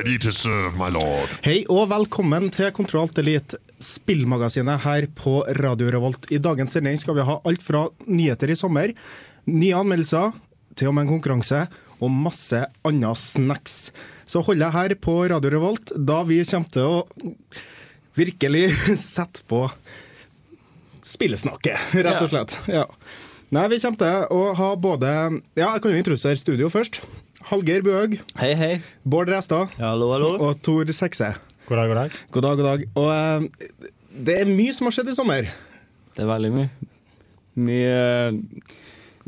Ready to serve, my lord. Hei og velkommen til Kontroll Elite, spillmagasinet her på Radio Revolt. I dagens sending skal vi ha alt fra nyheter i sommer, nye anmeldelser, til og med en konkurranse, og masse andre snacks. Så hold deg her på Radio Revolt, da vi kommer til å virkelig sette på spillesnakket, rett og slett. Ja. Nei, vi kommer til å ha både Ja, jeg kan jo introdusere studio først. Hallgeir Bøhøg, Hei, hei. Bård Restad Hallo, hallo. og Tor Sekse. God dag, god dag. God dag, god dag. Og uh, det er mye som har skjedd i sommer. Det er veldig mye. Mye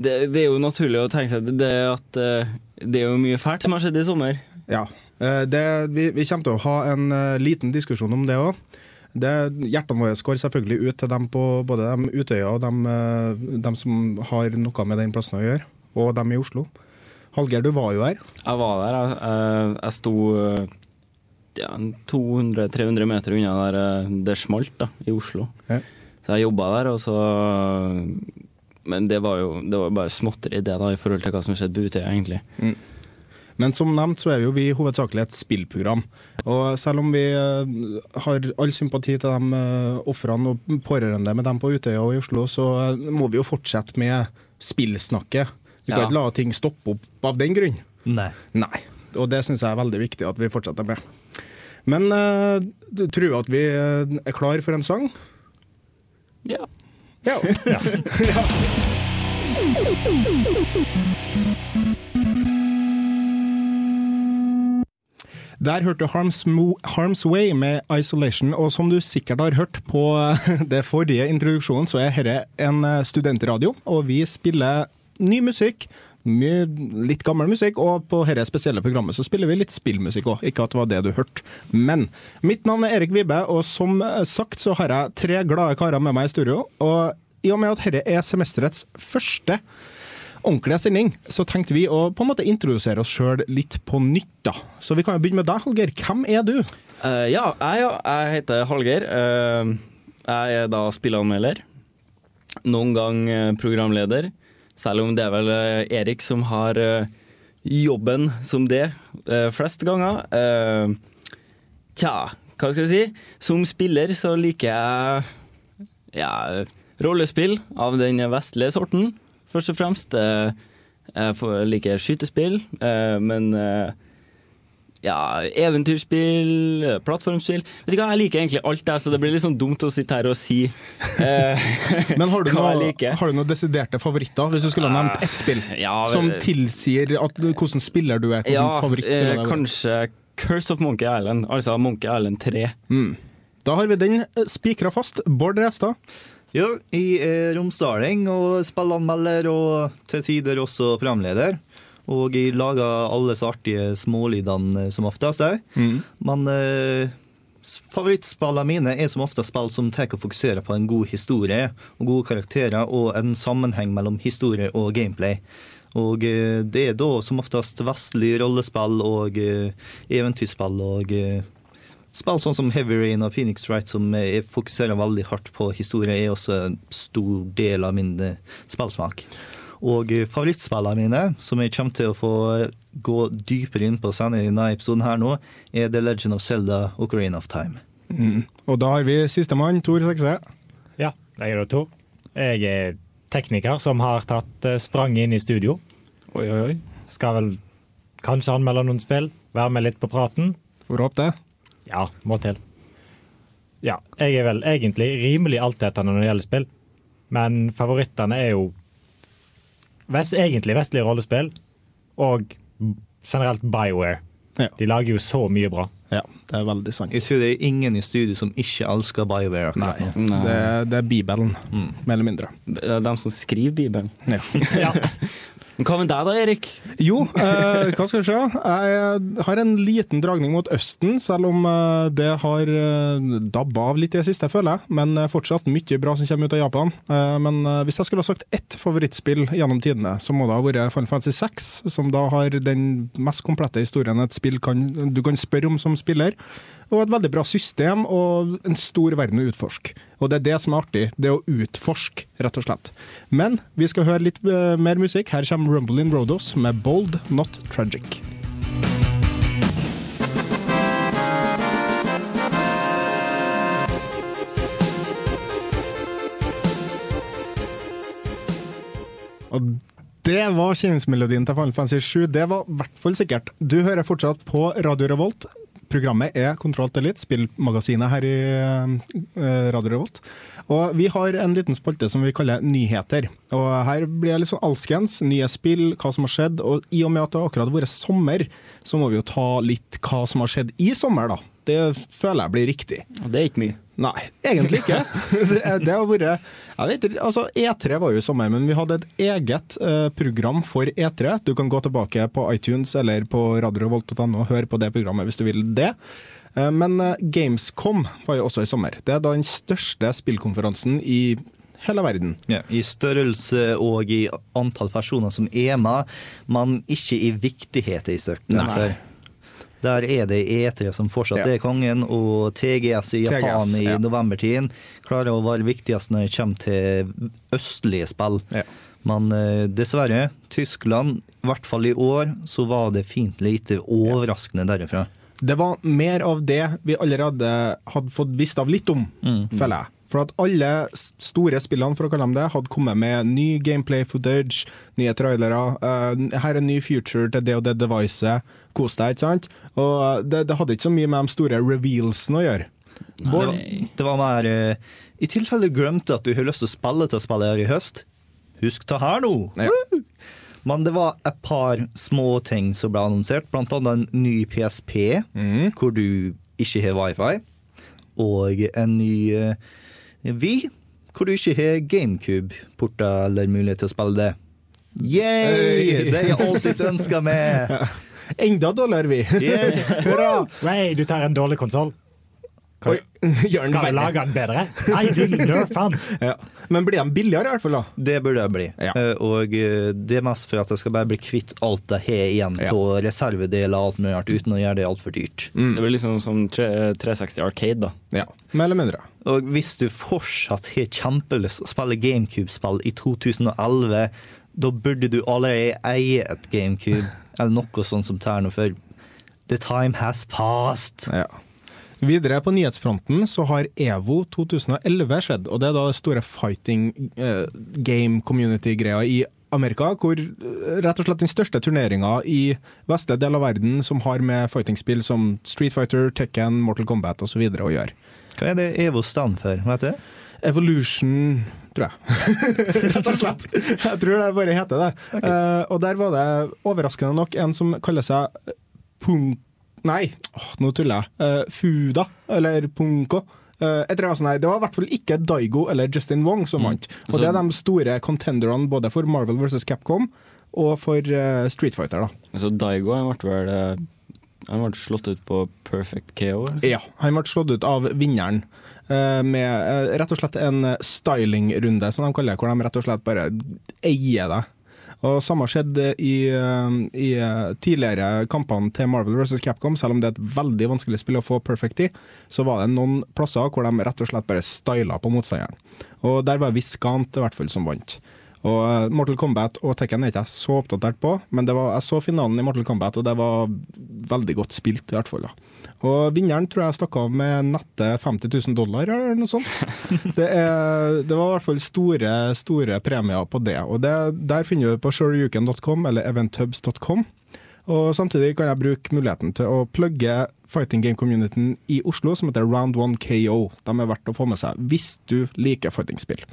det, det er jo naturlig å tenke seg det at uh, det er jo mye fælt som har skjedd i sommer. Ja. eh, Det, vi, vi kommer til å ha en liten diskusjon om det òg. Hjertene våre går selvfølgelig ut til dem på både de Utøya og dem, dem som har noe med den plassen å gjøre, og dem i Oslo. Hallgeir, du var jo her. Jeg var der. Jeg, jeg, jeg sto eh, ja, 200-300 meter unna der eh, det smalt da, i Oslo. Ja. Så jeg jobba der, og så Men det var jo det var bare småtteri det da, i forhold til hva som skjedde på Utøya, egentlig. Men som nevnt så er jo vi hovedsakelig et spillprogram. Og selv om vi eh, har all sympati til de ofrene og pårørende med dem på Utøya og i Oslo, så eh, må vi jo fortsette med spillsnakket. Vi kan Ja. ikke la ting stoppe opp av den grunn. Nei. Nei. Og det syns jeg er veldig viktig at vi fortsetter med. Men uh, tror du at vi eh, er klar for en sang? Ja. Ja. Ja. Der hørte du Harms, Harms Way med Isolation, og som du sikkert har hørt på det forrige introduksjonen, så er dette en eh, studentradio, og vi spiller ny musikk. Mye, litt gammel musikk, og på dette spesielle programmet så spiller vi litt spillmusikk òg. Ikke at det var det du hørte. Men mitt navn er Erik Vibe, og som sagt så har jeg tre glade karer med meg i studio. Og i og med at dette er semesterets første ordentlige sending, så tenkte vi å på en måte introdusere oss sjøl litt på nytt. da. Så vi kan jo begynne med deg, Hallgeir. Hvem er du? Uh, ja, jeg, jeg heter Hallgeir. Uh, jeg er da spilleanmelder. Noen gang eh, programleder. Selv om det er vel eh, Erik som har eh, jobben som det eh, flest ganger. Tja, hva skal jeg si? Som spiller så liker jeg ja, rollespill av den vestlige sorten, først og fremst. Jeg liker skytespill, men ja, eventyrspill, eh, plattformspill Vet du hva, Jeg liker egentlig alt, jeg, så det blir litt sånn dumt å sitte her og si eh, Men har du, noe, Men har du noen desiderte favoritter, hvis du skulle ha nevnt ett spill? Ja, Som tilsier at, hvordan spiller du er? Ja, favoritt eh, kanskje Curse of Monkey Island, altså Monkey Island 3. Da har vi den eh, spikra fast. Bård Restad. Ja, jeg er romsdaling og spillanmelder og til tider også programleder. Og jeg lager alle så artige smålydene som oftest er. Men eh, favorittspillene mine er som oftest spill som tar og fokuserer på en god historie og gode karakterer og en sammenheng mellom historie og gameplay. Og eh, det er da som oftest vestlig rollespill og eh, eventyrspill og eh, Spill sånn som Heavy Rain og Phoenix Wright, som eh, fokuserer veldig hardt på historie, er også en stor del av min eh, spillsmak. Og eh, favorittspillene mine, som jeg kommer til å få eh, gå dypere inn på senere i denne episoden her nå, er The Legend of Zelda og Ocarina of Time. Og da har vi sistemann, Tor Sekse. Ja, jeg er da Tor. Jeg er tekniker som har tatt spranget sprang inn i studio. Oi, oi, oi. Skal vel kanskje anmelde noen spill, være med litt på praten. Får håpe det. Ja, må til. Ja, jeg er vel egentlig rimelig altetende når det gjelder spill, men favorittene er jo vest, egentlig vestlige rollespill og generelt Bioware. Ja. De lager jo så mye bra. Ja, det er veldig sant. Jeg tror det er ingen i studio som ikke elsker BioWare Nei. Nei. det, det er Bibelen, mer eller mindre. Det er dem som skriver Bibelen. Ja. Ja. Hva med deg da, Erik? Jo, eh, hva skal vi se. Jeg har en liten dragning mot Østen, selv om eh, det har eh, dabba av litt i det siste, føler jeg. Men eh, fortsatt mye bra som kommer ut av Japan. Men hvis jeg skulle ha sagt ett favorittspill gjennom tidene, så må det ha vært Final Fantasy 6, som da har den mest komplette historien et spill kan, du kan spørre om som spiller. Og et veldig bra system og en stor verden å utforske. Og det er det som er artig, det å utforske, rett og slett. Men vi skal høre litt eh, mer musikk. Her kommer Rumble in Rodos med Bold Not Tragic. Og det var kjenningsmelodien til Final Fantasy 7. Det var i hvert fall sikkert. Du hører fortsatt på Radio Revolt. Programmet er Kontroll Elite, spillmagasinet her i eh, Radio Revolt. Og vi har en liten spalte som vi kaller Nyheter. Og her blir det litt sånn alskens. Nye spill, hva som har skjedd. Og i og med at det akkurat har vært sommer, så må vi jo ta litt hva som har skjedd i sommer, da. Det føler jeg blir riktig. Og Det er ikke mye. Nei, egentlig ikke. Det, det har vært jeg vet, ikke, altså E3 var jo i sommer, men vi hadde et eget uh, program for E3. Du kan gå tilbake på iTunes eller på radiorevolt.no og høre på det programmet hvis du vil det. Uh, men uh, Gamescom var jo også i sommer. Det er da den største spillkonferansen i hele verden. Ja, I størrelse og i antall personer som er med, men ikke i viktighet i størrelse Nei. Der er det E3 som fortsatt Ja. er kongen, og TGS i Japan TGS, i ja. novembertiden klarer å være viktigst når det kommer til østlige spill. Ja. Men eh, dessverre, Tyskland, i hvert fall i år, så var det fint lite overraskende derifra. Det var mer av det vi allerede hadde fått visst av litt om, føler jeg. For at alle store spillene, for å kalle dem det, hadde kommet med ny gameplay footage, nye trailere. Uh, her er en ny future til det og det devicet. Kos deg, ikke sant? Og eh, det, det hadde ikke så mye med de store revealsene å gjøre. Bård, det var mer uh, I tilfelle du glemte at du har lyst til å spille til å spille her i høst, husk det her nå! Ja. Men det var et par små ting som ble annonsert, blant annet en ny PSP, hvor du ikke har wifi, og en ny uh, Wii, hvor du ikke har GameCube-porter eller mulighet til å spille det. Yay! Det er jeg alltid ønska meg! Enda dårligere, vi! Yes! Hurra! Nei, du tar en dårlig konsoll. Den Skal vi lage den bedre? Nei, vi nerf den. Ja. Men blir de billigere, i hvert fall? da? Det burde jeg bli. Ja. Eh, Og eh, det er mest for at jeg skal bare bli kvitt alt jeg har igjen Ja. av reservedeler og alt mulig rart, uten å gjøre det altfor dyrt. Det blir liksom som 360 Arcade, da. Ja, Mer eller mindre. Og hvis du fortsatt har kjempelyst å spille GameCube-spill i 2011, da burde du allerede eie et GameCube, eller noe sånt som Terno før. for the time has passed. Ja. Videre på nyhetsfronten så har EVO 2011 skjedd, og det er da det store fighting eh, game community-greia i Amerika, hvor eh, rett og slett den største turneringa i vestlige del av verden som har med fighting-spill som Street Fighter, Tekken, Mortal Kombat osv. å gjøre. Hva er det EVO stand for, vet du? Evolution, tror jeg. Rett og slett. Jeg tror det bare heter det. Eh, og der var det overraskende nok en som kaller seg Punk... Nei, oh, nå tuller jeg. Uh, Fuda, eller Punko. Uh, jeg tror sånn nei, det var i hvert fall ikke Daigo eller Justin Wong som vant. Og det er de store contenderne både for Marvel vs. Capcom og for eh, Street Fighter. da. Så Daigo ble vel Han ble slått ut på perfect KO. eller? Ja, han ble slått ut av vinneren eh, med eh, rett og slett en styling-runde, som de kaller det, hvor de rett og slett bare eier det. Og Samme skjedde i, eh, i tidligere kampene til Marvel vs. Capcom. Selv om det er et veldig vanskelig spill å få perfect i, så var det noen plasser hvor de rett og slett bare styla på motstanderen. Og Der var Viscant i hvert fall som vant. Og eh, Mortal Kombat og Tekken er ikke jeg så oppdatert på, men det var, jeg så finalen i Mortal Kombat, og det var veldig godt spilt, i hvert fall. da. Og vinneren tror jeg stakk av med nette 50 000 dollar, eller noe sånt. Det, er, det var i hvert fall store, store premier på det. Og det, der finner du på sureyuken.com eller eventhubs.com. Og samtidig kan jeg bruke muligheten til å plugge fighting game communityen i Oslo, som heter Round 1 KO. De er verdt å få med seg hvis du liker fightingspill.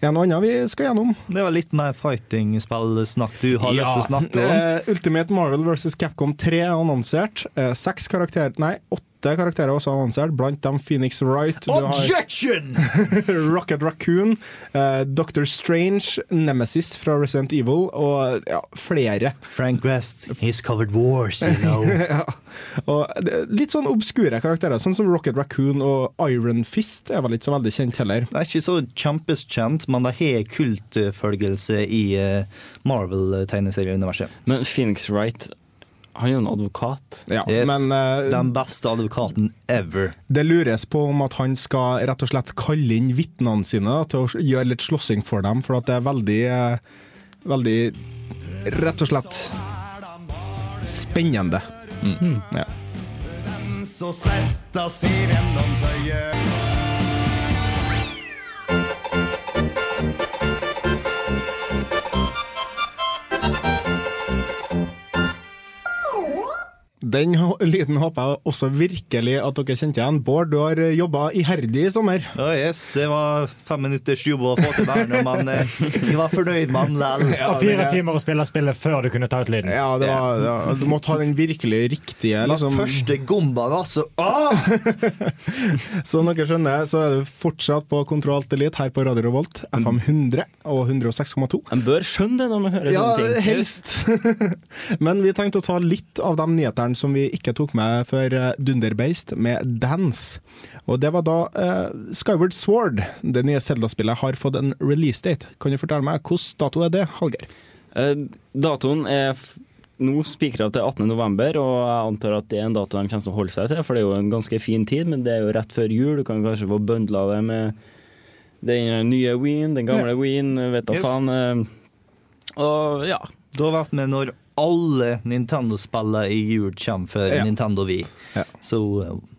Er det noe annet vi skal gjennom? Det var litt mer fighting-spillsnakk du har lyst til å snakke om. Uh, Ultimate Marvel vs. Capcom 3 er annonsert. Uh, seks karakterer Nei, åtte åtte karakterer også annonsert, blant dem Phoenix Wright. Du har Objection! Rocket Raccoon, uh, Doctor Strange, Nemesis fra Resident Evil og ja, flere. Frank West, he's covered wars, you know. ja. Og litt sånn obskure karakterer, sånn som Rocket Raccoon og Iron Fist er vel ikke så veldig kjent heller. Det er ikke så kjempekjent, men det har kultfølgelse i eh, Marvel-tegneserieuniverset. Men Phoenix Wright, han er jo en advokat. Ja, Yes, men uh, Den beste advokaten ever. det lures på om at han skal rett og slett kalle inn vitnene sine da, til å gjøre litt slåssing for dem, for at det er veldig eh, Veldig rett og slett spennende. Mm. Ja. Den lyden håper jeg også virkelig at dere kjente igjen. Bård, du har jobba iherdig i sommer. Ja, yes, Det var fem minutters jobb å få til der, nå, men eh, jeg var fornøyd med den likevel. Og fire timer å spille spillet før du kunne ta ut lyden. Ja, det var, ja, Du må ta den virkelig riktige. Den Liksom. første gomba var så ah! Som dere skjønner, så er du fortsatt på Kontroll Elite her på Radio Revolt. FM 100 og 106,2. En bør skjønne det når man hører Ja, sånne ting. helst. Men vi tenkte å ta litt av de nyhetene som vi ikke tok med før eh, Dunderbeist, med Dance. Og det var da eh, Skyward Sword, det nye Zelda-spillet, har fått en release-date. Kan du fortelle meg hvilken dato er det, Hallgeir? Eh, datoen er f nå spikra til 18. november, og jeg antar at det er en dato de kommer til å holde seg til, for det er jo en ganske fin tid, men det er jo rett før jul. Du kan kanskje få bøndla det med den nye Ween, den gamle Ween, vet da Yes. faen. og ja. Har vært med når alle Nintendo-spillene i jul kommer for Ja. Nintendo Wii. Ja. Så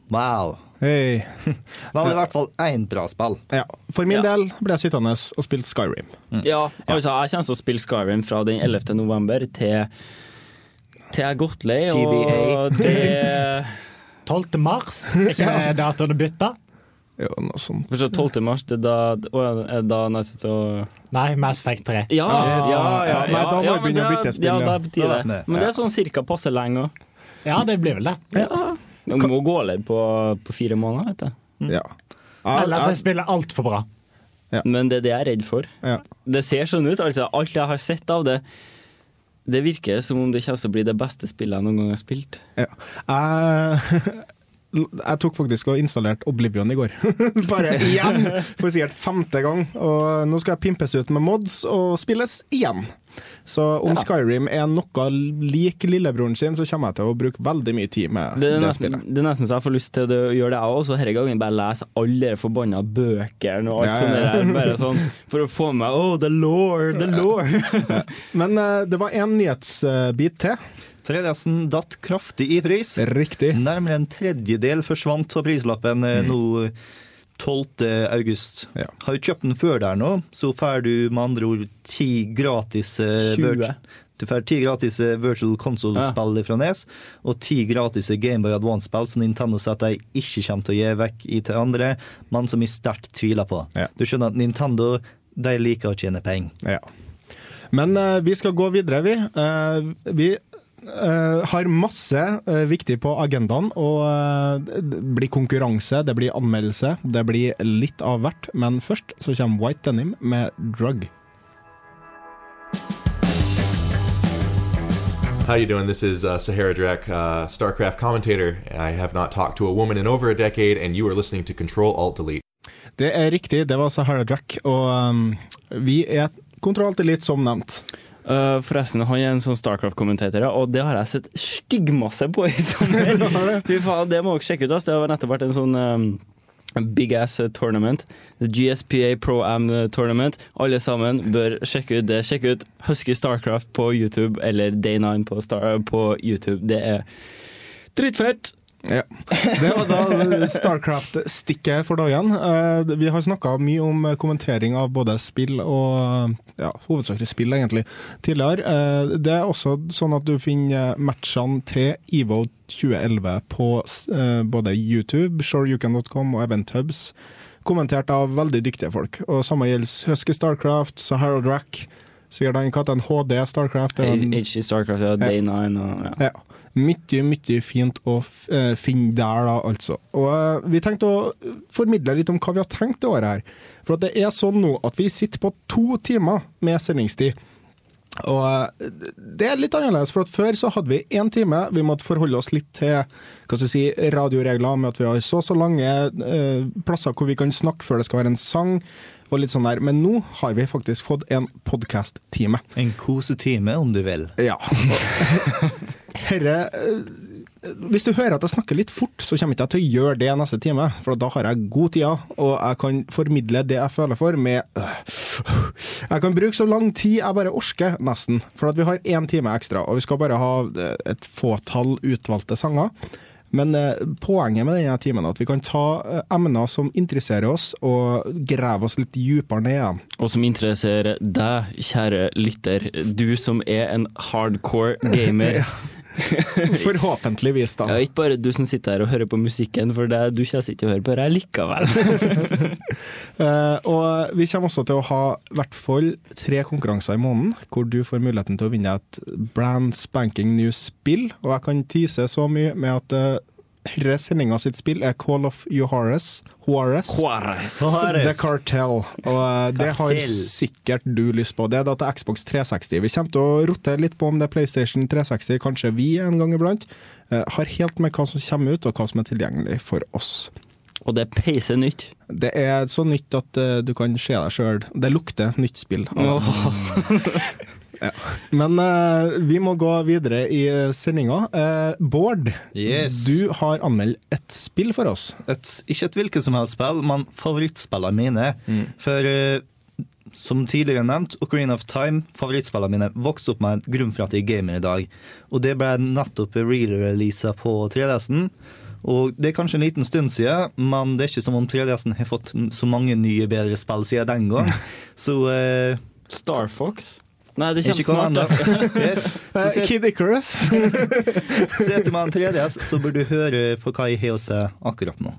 wow. Hey. Det var i hvert fall én bra spill. Ja. For min Ja. del ble jeg sittende og spilt Skyrim. ja, altså jeg kommer til å spille Skyrim fra den 11. november til til jeg er godt lei, og det 12. mars, er ikke det datoen du bytter? Jo, noe sånt. For så 12. mars, det er da, å, er det da neste til Nei, Mass Effect 3. Ja, Yes. ja, ja, Nei, da må vi ja, begynne å bytte spill, Ja, ja. da betyr det. Ja. Men det er sånn cirka passe lenge òg. Ja, det blir vel det. Du må gå litt på, på fire måneder, vet du. Ja. Ja, Ellers jeg er spillet altfor bra. Men det er det jeg er redd for. ja. Det ser sånn ut. altså Alt jeg har sett av det, det virker som om det kommer til å bli det beste spillet jeg noen gang har spilt. Ja. Jeg, jeg tok faktisk og installerte Oblivion i går. Bare igjen! For sikkert femte gang. Og nå skal jeg pimpes ut med mods og spilles igjen. Så om Ja. Skyrim er noe lik lillebroren sin, så kommer jeg til å bruke veldig mye tid med Det det, nesten, spillet. det er nesten så jeg får lyst til å gjøre det, jeg òg. Så denne gangen bare lese alle de forbanna bøkene og alt Ja, ja, ja. der. Bare sånn, for å få med Oh, the lord, the lord! Men uh, det var én nyhetsbit til. 3DS-en datt kraftig i pris. Riktig. Nærmere en tredjedel forsvant av prislappen mm. nå 12. august. Ja. Har du kjøpt den før der nå, så får du med andre ord ti gratis eh, 20. virt- Du får ti gratis eh, virtual console-spill fra Nes, og ti gratis Gameboy Advance-spill som Nintendo sier at de ikke kommer til å gi vekk i til andre, men som jeg sterkt tviler på. Ja. Du skjønner at Nintendo de liker å tjene penger. Ja. Men uh, vi skal gå videre, vi. Uh, vi eh, har masse eh, viktig på agendaen. Og eh, det blir konkurranse, det blir anmeldelse, det blir litt av hvert. Men først så kommer White Denim med Drug. How you doing? This is uh, Sahara Drek, uh, StarCraft commentator. I have not talked to a woman in over a decade, and you are listening to Control Alt Delete. Det er riktig, det var Sahara Drek, Og um, vi er kontrollt Delete, som nevnt. Uh, forresten, han er en sånn Starcraft-kommentator, og det har jeg sett styggmasse på i sommer. Fy faen, det må dere sjekke ut. ass. Det har nettopp vært en sånn um, big ass uh, tournament. The GSPA Pro Am Tournament. Alle sammen bør sjekke ut det. Sjekk ut Husky Starcraft på YouTube eller Day9 på, Star på YouTube. Det er drittfett! Ja. Det var da Starcraft-stikket for dagen. Eh, Vi har snakka mye om kommentering av både spill og ja, hovedsakelig spill, egentlig, tidligere. Eh, Det er også sånn at du finner matchene til EVO 2011 på eh, både YouTube, shoreyoucan.com og Eventhubs, kommentert av veldig dyktige folk. Og Samme gjelder Husky Starcraft, Sahara Drack. Svirdang, hva heter den? HD Starcraft? en- HG Starcraft, ja, Day 9 og ja. Ja. Mye, mye fint å eh, finne der, da, altså. Og eh, vi tenkte å formidle litt om hva vi har tenkt det året her. For det er sånn nå at vi sitter på to timer med sendingstid. Og eh, det er litt annerledes, for før så hadde vi én time. Vi måtte forholde oss litt til hva skal si, radioregler med at vi har så så lange plasser hvor vi kan snakke før det skal være en sang. Og litt sånn der. Men nå har vi faktisk fått en podkast-time. En kosetime, om du vil. Ja. Herre eh, Hvis du hører at jeg snakker litt fort, så kommer ikke jeg til å gjøre det neste time. For da har jeg god tid, og jeg kan formidle det jeg føler for med Jeg kan bruke så lang tid jeg bare orker, nesten. For at vi har én time ekstra, og vi skal bare ha eh, et fåtall utvalgte sanger. Men eh, poenget med denne timen er at vi kan ta eh, emner som interesserer oss, og grave oss litt dypere ned. Og som interesserer deg, kjære lytter, du som er en hardcore gamer. Forhåpentligvis, da. Ja, ikke bare du som sitter her og hører på musikken, for det, du kommer ikke til å høre på det likevel. uh, og vi kommer også til å ha i hvert fall tre konkurranser i måneden, hvor du får muligheten til å vinne et brand spanking new spill. Og jeg kan tease så mye med at uh, denne sendinga sitt spill er Call of Juarez. Juarez. Juarez. The Cartel. Og eh, det har sikkert du lyst på. Det er da til Xbox 360. Vi kommer til å rote litt på om det er PlayStation 360, kanskje vi en gang iblant. Eh, har helt med hva som kommer ut, og hva som er tilgjengelig for oss. Og det er peise nytt. Det er så nytt at eh, du kan se deg sjøl. Det lukter nytt spill. av Men uh, vi må gå videre i uh, sendinga. Uh, Bård, Yes. du har anmeldt et spill for oss. Et, ikke et hvilket som helst spill, men favorittspillene mine. For uh, som tidligere nevnt, Ocarina of Time, favorittspillene mine, vokste opp med en grunn for at jeg er gamer i dag. Og det ble nettopp re-releasa på 3DS-en. Og det er kanskje en liten stund siden, men det er ikke som om 3DS-en har fått så mange nye, bedre spill siden den gang. Så eh, Star Fox? Nei, det kommer snart. da. Yes. Så se- Kid Icarus. Sitter man en 3DS, så bør du høre på hva jeg har å si akkurat nå.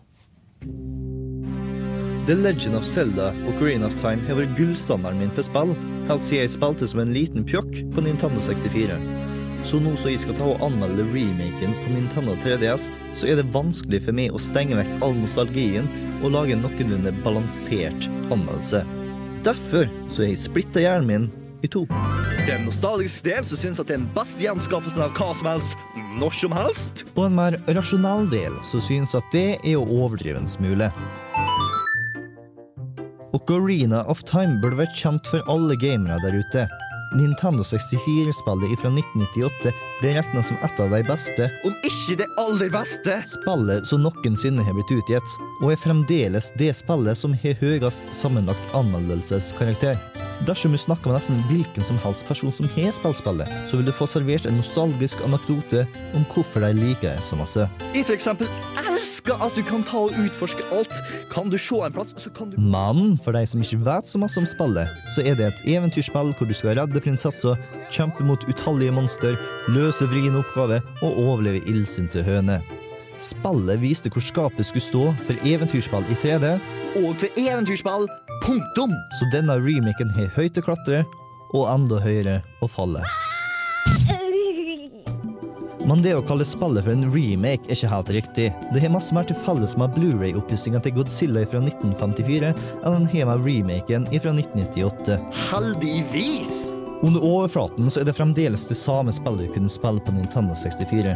The Legend of Zelda Ocarina of Time har vært gullstandarden min for spill, helt siden jeg spilte som en liten pjokk på Nintendo 64. Så nå som jeg skal ta og anmelde remaken på Nintendo 3DS, så er det vanskelig for meg å stenge vekk all nostalgien og lage en noenlunde balansert anmeldelse. Derfor så har jeg splitta hjernen min i to. Det er en nostalgisk del som syns at det er den beste gjenskapelsen av hva som helst, når som helst. Og en mer rasjonell del som syns at det er å overdrive en smule. Ocarina of Time burde vært kjent for alle gamere der ute. Nintendo 64-spillet fra 1998 ble regna som et av de beste, om ikke det aller beste, spillet som noensinne har blitt utgitt, og er fremdeles det spillet som har høyest sammenlagt anmeldelseskarakter. Dersom du snakker med nesten hvilken som helst person som har spilt spillet, så vil du få servert en nostalgisk anekdote om hvorfor de liker det så masse. Jeg for eksempel elsker at du kan ta og utforske alt. Kan du se en plass, så kan du Men for de som ikke vet så masse om spillet, så er det et eventyrspill hvor du skal redde prinsessa, kjempe mot utallige monster, løse vriene oppgave og overleve illsinte høne. Spillet viste hvor skapet skulle stå for eventyrspill i 3D. Og for eventyrspill, punktum! Så denne remaken har høyt å klatre, og enda høyere å falle. Men det å kalle spillet for en remake er ikke helt riktig. Det har masse mer til felles med Blu-ray-oppussinga til Godzilla fra 1954 enn den har med remaken fra 1998. Heldigvis! Under overflaten så er det fremdeles det samme spillet du kunne spille på Nintendo 64.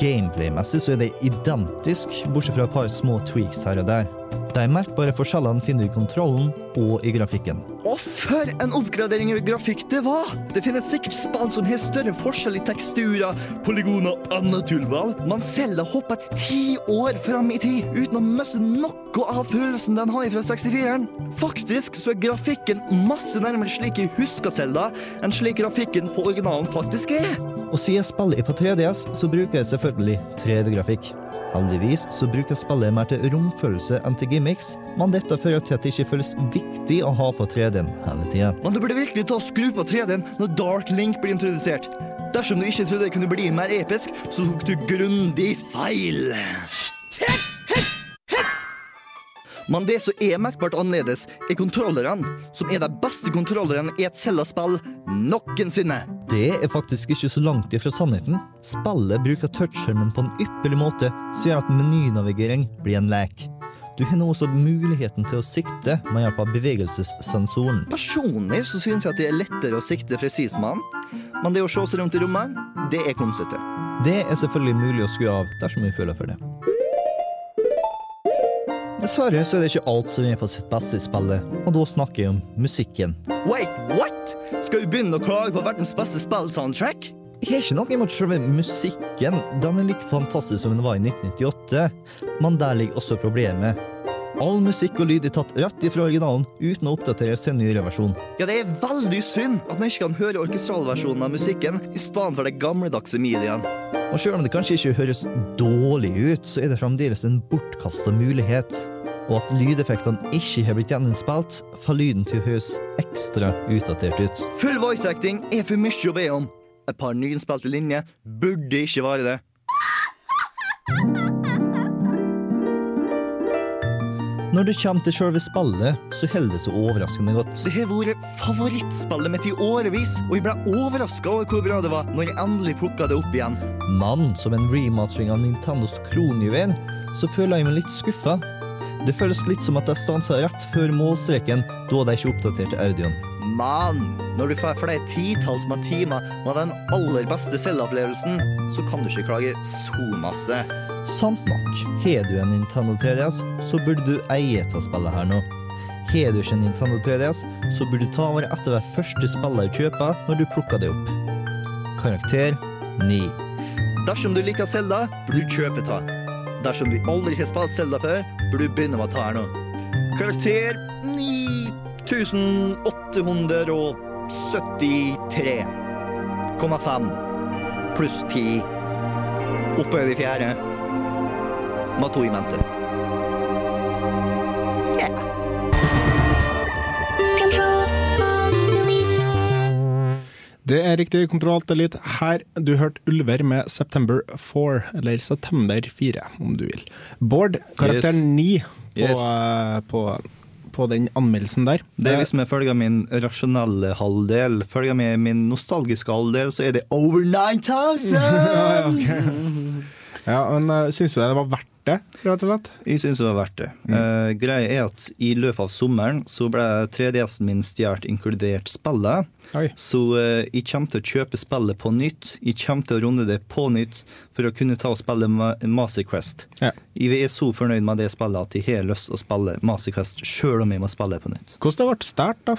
Gameplay-messig så er det identisk, bortsett fra et par små tweaks her og der. De merkbare forskjellene finner du i kontrollen og i grafikken. Og for en oppgradering i grafikk det var! Det finnes sikkert spill som har større forskjell i teksturer, polygoner og annet tullball, men Zelda hoppet ti år fram i tid uten å miste noe av følelsen den har fra 64-eren. Faktisk så er grafikken masse nærmere slik jeg husker Selda, enn slik grafikken på originalen faktisk er. Og siden spillet er på 3DS, så bruker jeg selvfølgelig 3D-grafikk. Heldigvis så bruker spillet mer til romfølelse enn til gimmicks, men dette fører til at det ikke føles viktig å ha på 3D-en hele tida. Men du burde virkelig ta og skru på 3D-en når Dark Link blir introdusert. Dersom du ikke trodde det kunne bli mer episk, så tok du grundig feil. Men det som er merkbart annerledes, er kontrollerne, som er de beste kontrollerne i et Zelda-spill noensinne. Det er faktisk ikke så langt ifra sannheten. Spillet bruker touchskjermen på en ypperlig måte, som gjør at menynavigering blir en lek. Du har nå også muligheten til å sikte med hjelp av bevegelsessensoren. Personlig så synes jeg at det er lettere å sikte presis med den, men det å se seg rundt i rommet, det er klumsete. Det er selvfølgelig mulig å skru av dersom vi føler for det. Dessverre så er det ikke alt som er på sitt beste i spillet, og da snakker jeg om musikken. Wait, what? Skal du begynne å klage på verdens beste spill-soundtrack? Jeg har ikke noe imot selve musikken, den er like fantastisk som den var i 1998, men der ligger også problemet. All musikk og lyd er tatt rett ifra originalen uten å oppdateres til en nyere versjon. Ja, det er veldig synd at man ikke kan høre orkestralversjonen av musikken i stedet for det gamledagse midien. Og selv om det kanskje ikke høres dårlig ut, så er det fremdeles en bortkasta mulighet. Og at lydeffektene ikke har blitt gjennomspilt, får lyden til å høres ekstra utdatert ut. Full voice acting er for mye å be om. Et par nyinnspilte linjer burde ikke være det. Når det kommer til selve spillet, så holder det seg overraskende godt. Det har vært favorittspillet mitt i årevis, og jeg ble overraska over hvor bra det var når jeg endelig plukka det opp igjen. Men som en remastering av Nintendos kronjuvel, så føler jeg meg litt skuffa. Det føles litt som at jeg stansa rett før målstreken da de ikke oppdaterte audioen. Men når du får flere titalls med timer med den aller beste selvopplevelsen, så kan du ikke klage så masse. Sant nok. Har du en Nintendo 3DS, så burde du eie av spillet her nå. Har du ikke en Nintendo 3DS, så burde du ta over etter hver første spiller du kjøper når du plukker det opp. Karakter 9. Dersom du liker Zelda, burde du kjøpe ta. Dersom du aldri har spilt Zelda før, burde du begynne med å ta her nå. Karakter 9873,5 pluss 10. Oppe i fjerde. Med to i mente. Det er riktig. Kontroll elite her. Du hørte Ulver med September 4, eller September 4, om du vil. Bård, karakteren 9 på, Yes. eh, på, på den anmeldelsen der. Det er hvis vi følger min rasjonelle halvdel. Følger med min nostalgiske halvdel, så er det over 9000! Ja, ok. Ja, men uh, Syns du det var verdt det, rett og slett? Jeg syns det var verdt det. Eh, greia er at i løpet av sommeren så ble 3DS-en min stjålet, inkludert spillet. Oi. Så uh, jeg kommer til å kjøpe spillet på nytt. Jeg kommer til å runde det på nytt for å kunne ta og spille Ma Master Quest. Ja. Jeg er så fornøyd med det spillet at jeg har lyst til å spille Master Quest sjøl om jeg må spille det på nytt. Hvordan det ble stjålet, da?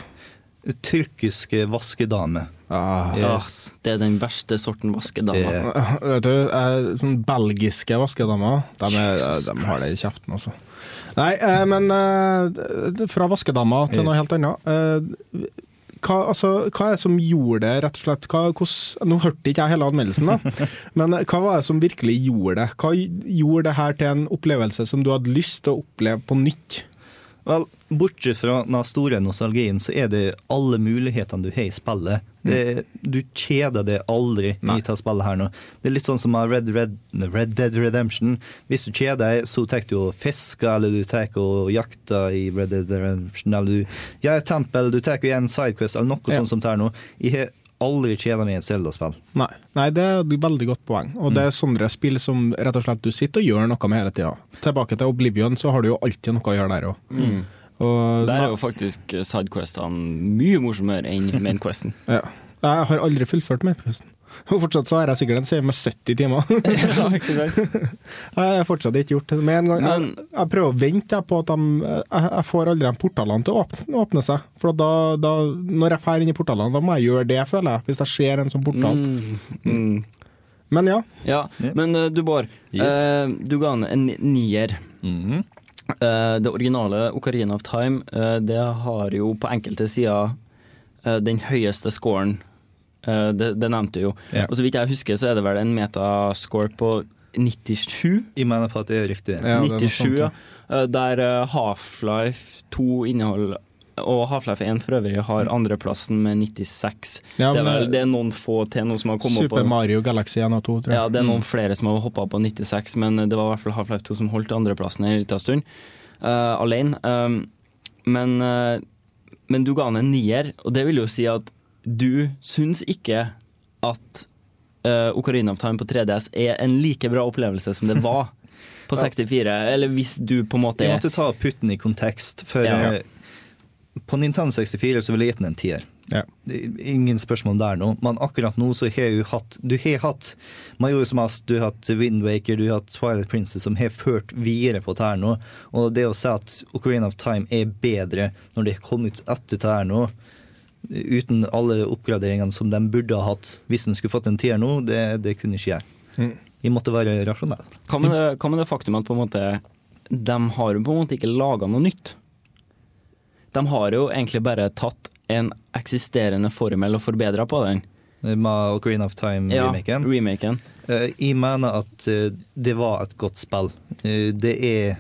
Tyrkiske vaskedame. Ah, Yes. Det er den verste sorten vaskedame. Det- Vet du, sånn belgiske vaskedamer, de, er, de har det i kjeften, altså. Nei, eh, men eh, fra vaskedama til noe helt annet. Eh, hva, altså, hva er det som gjorde det, rett og slett? Hva, hos, nå hørte ikke jeg hele anmeldelsen, da, men hva var det som virkelig gjorde det? Hva gjorde det her til en opplevelse som du hadde lyst til å oppleve på nytt? Vel, bortsett fra den store nostalgien, så er det alle mulighetene du har i spillet. Det, du kjeder deg aldri Nei. i dette spillet her nå. Det er litt sånn som Red, Red, Red Dead Redemption. Hvis du kjeder deg, så tar du og fisker, eller du tar og jakter i Red Dead Redemption, eller du gjør tempel, du tar og gjør en sidequest, eller noe Ja. sånt som det her nå. Jeg har aldri kjeda meg i et Zelda-spill. Nei. Nei, det er et veldig godt poeng. Og det er sånne spill som rett og slett du sitter og gjør noe med hele tida. Tilbake til Oblivion, så har du jo alltid noe å gjøre der òg. Og Der er jo faktisk sidequestene mye morsommere enn mainquesten. ja. Jeg har aldri fullført Mainquesten. Og fortsatt så har jeg sikkert en serie med 70 timer. ja, ikke sant? Jeg har fortsatt ikke gjort det. Med en gang jeg, Men- jeg prøver å vente på at de Jeg, jeg får aldri de portalene til å åpne, åpne seg. For da, da, når jeg drar inn i portalene, da må jeg gjøre det, føler jeg. Hvis jeg ser en sånn portal. Mm. Men ja. Ja, men eh, du Bård, Yes. eh, du ga ned en nier. Eh, det originale Ocarina of Time, det har jo på enkelte sider den høyeste scoren. Eh, det, det nevnte du jo. Ja. Og så vidt jeg husker, så er det vel en metascore på 97? Jeg mener på at det er riktig. Ja, det er noe 97, ja. Eh, Der eh, Half-Life 2 inneholder og Half-Life 1 for øvrig har andreplassen med 96. Ja, det, er vel, det er noen få til nå som har kommet Super på Super Mario Galaxy 1 og 2, tror ja, det er noen flere som har hoppa på 96, men det var i hvert fall Half-Life 2 som holdt andreplassen en liten stund. Uh, alene. Um, men, uh, men du ga han en nier, og det vil jo si at du syns ikke at uh, Ocarina of Time på 3DS er en like bra opplevelse som det var på 64, eller hvis du på en måte Jeg er måtte ta putten i kontekst, for Ja. eh, på Nintendo 64 så ville jeg gitt den en tier. Ja. Er Ingen spørsmål der nå, men akkurat nå så har du hatt Du har hatt Majora's Mask, du har hatt Wind Waker, du har hatt Twilight Princess, som har ført videre på dette nå. Og det å si at Ocarina of Time er bedre når det er kommet etter dette nå, uten alle oppgraderingene som de burde ha hatt hvis en skulle fått en tier nå, det, det kunne ikke jeg. Mm. Jeg måtte være rasjonelle. Hva med det, hva med det faktum at på en måte de har på en måte ikke laga noe nytt? De har jo egentlig bare tatt en eksisterende formel og forbedra på den. Med Ocarina of Time-remaken. remaken. Eh, Jeg mener at eh, det var et godt spill. Eh, Det er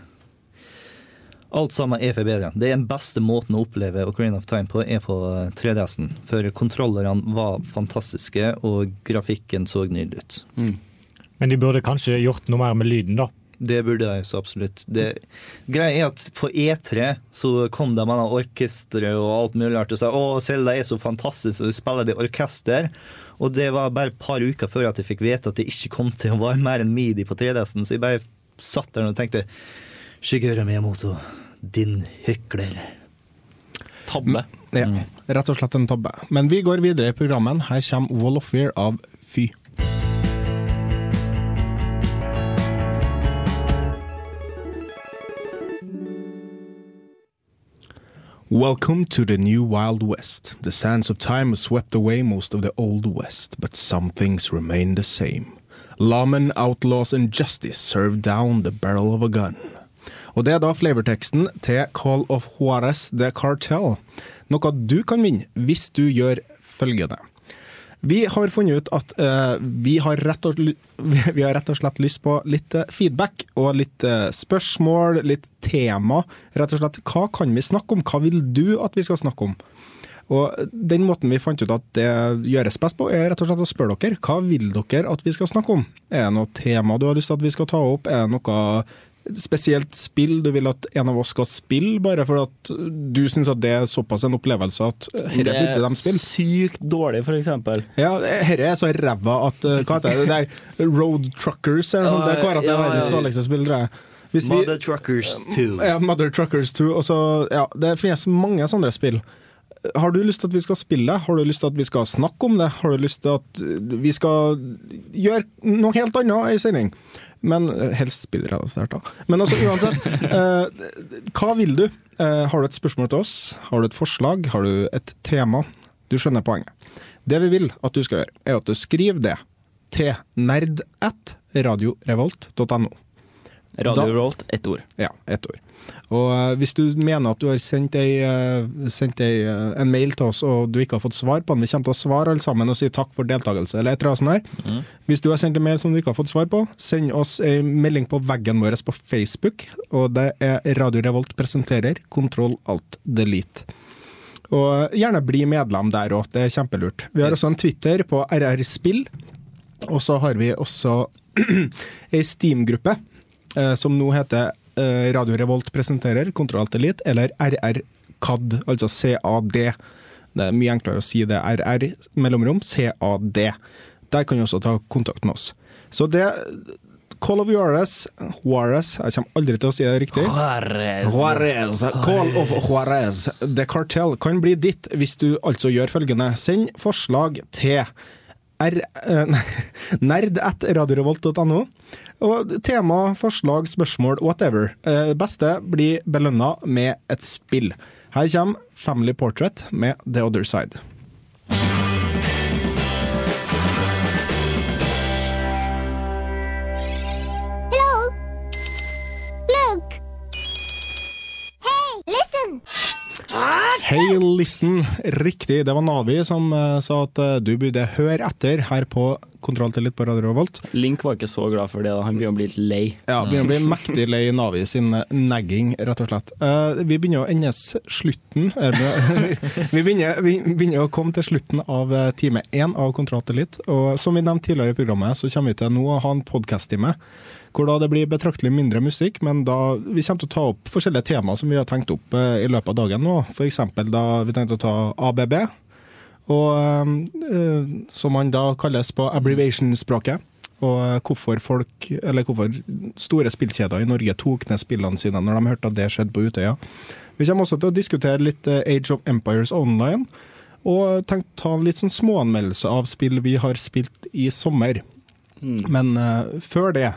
Alt sammen er forbedra. Det er den beste måten å oppleve Ocarina of Time på, er på eh, 3DS-en. For kontrollerne var fantastiske, og grafikken så nydelig ut. Mm. Men de burde kanskje gjort noe mer med lyden, da. Det burde de så absolutt. Det, greia er at på E3 så kom det med orkestre og alt mulig rart og sa å, Selda er så fantastisk, og du spiller det i orkester. Og det var bare et par uker før at jeg fikk vite at det ikke kom til å være mer enn midi på 3DS-en, så jeg bare satt der og tenkte Shigeru Miyamoto, din hykler. Tabbe. Ja, rett og slett en tabbe. Men vi går videre i programmet. Her kommer Wall of Fear av Fy. Welcome to the new Wild West. The sands of time have swept away most of the Old West, but some things remain the same. Lawmen, outlaws and justice serve down the barrel of a gun. Og det er da flavorteksten til Call of Juarez The Cartel. Noe du kan vinne hvis du gjør følgende. Vi har funnet ut at uh, vi, har og, vi har rett og slett lyst på litt eh, feedback og litt uh, spørsmål, litt tema. Rett og slett, hva kan vi snakke om? Hva vil du at vi skal snakke om? Og Den måten vi fant ut at det gjøres best på, er rett og slett å spørre dere. Hva vil dere at vi skal snakke om? Er det noe tema du har lyst til at vi skal ta opp? Er det noe spesielt spill du vil at en av oss skal spille, bare for at du syns at det er såpass en opplevelse at Det burde de er spille? sykt dårlig, for eksempel. Ja, dette er så ræva at eh, Hva heter det? det der Road Truckers eller noe sånt. Det er kåret at det er verdens dårligste spill, tror jeg. Hvis vi- Mother Truckers 2. ja, Mother Truckers 2. Og så, ja, det finnes mange sånne spill. Har du lyst til at vi skal spille? Har du lyst til at vi skal snakke om det? Har du lyst til at vi skal gjøre noe helt annet i sending? Men eh, helst spillrelatert, da. Men altså, uansett. eh, hva vil du? Eh, har du et spørsmål til oss? Har du et forslag? Har du et tema? Du skjønner poenget. Det vi vil at du skal gjøre, er at du skriver det til nerd at radiorevolt.no. Radio Da- ett ord. Ja, ett ord. Og eh, hvis du mener at du har sendt, ei, eh, sendt ei, eh, en mail til oss og du ikke har fått svar på den, vi kommer til å svare alle sammen og si takk for deltakelse, eller et eller annet sånt her. Hvis du har sendt en mail som du ikke har fått svar på, send oss ei melding på veggen vår på Facebook, og det er Radio Revolt presenterer Kontroll Alt Delete. Og gjerne bli medlem der òg, det er kjempelurt. Vi har også en Twitter på RR Spill, og så har vi også ei Steam-gruppe eh, som nå heter Radio Revolt presenterer Kontroll Alt Elite, eller RR-CAD, altså CAD. Det er mye enklere å si det. RR, mellomrom, CAD. Der kan du også ta kontakt med oss. Så det Call of Juarez, Juarez, jeg kommer aldri til å si det riktig. Juarez, Call of Juarez, The Cartel kan bli ditt hvis du altså gjør følgende. Send forslag til r, eh, nei, nerd.radiorevolt.no. Og tema, forslag, spørsmål, whatever. Eh, beste blir belønna med et spill. Her kommer Family Portrait med The Other Side. Hey, listen! Riktig, det var Navi som eh, sa at eh, du burde høre etter her på Kontroll til litt på Radio Revolt. Link var ikke så glad for det, da. han begynner å bli litt lei. Ja, begynner å bli mektig lei Navi sin eh, nagging, rett og slett. Vi begynner å endes slutten Vi begynner, vi begynner å komme til slutten av time én av Kontroll til litt. Og som vi nevnte tidligere i programmet, så kommer vi til nå å ha en podkast-time. Hvor da det blir betraktelig mindre musikk, men da vi kommer til å ta opp forskjellige temaer som vi har tenkt opp eh, i løpet av dagen nå. F.eks. da vi tenkte å ta ABB, og, eh, som man da kalles på abbreviation-språket. Og eh, hvorfor folk, eller hvorfor store spillkjeder i Norge tok ned spillene sine når de hørte at det skjedde på Utøya. Vi kommer også til å diskutere litt eh, Age of Empires Online, og tenkt å ta en litt sånn småanmeldelse av spill vi har spilt i sommer. Men uh, før det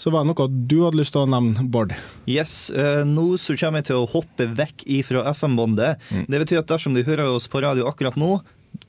så var det noe du hadde lyst til å nevne, Bård. Yes, eh, Nå så kommer jeg til å hoppe vekk ifra FM-båndet. Det betyr at dersom du hører oss på radio akkurat nå,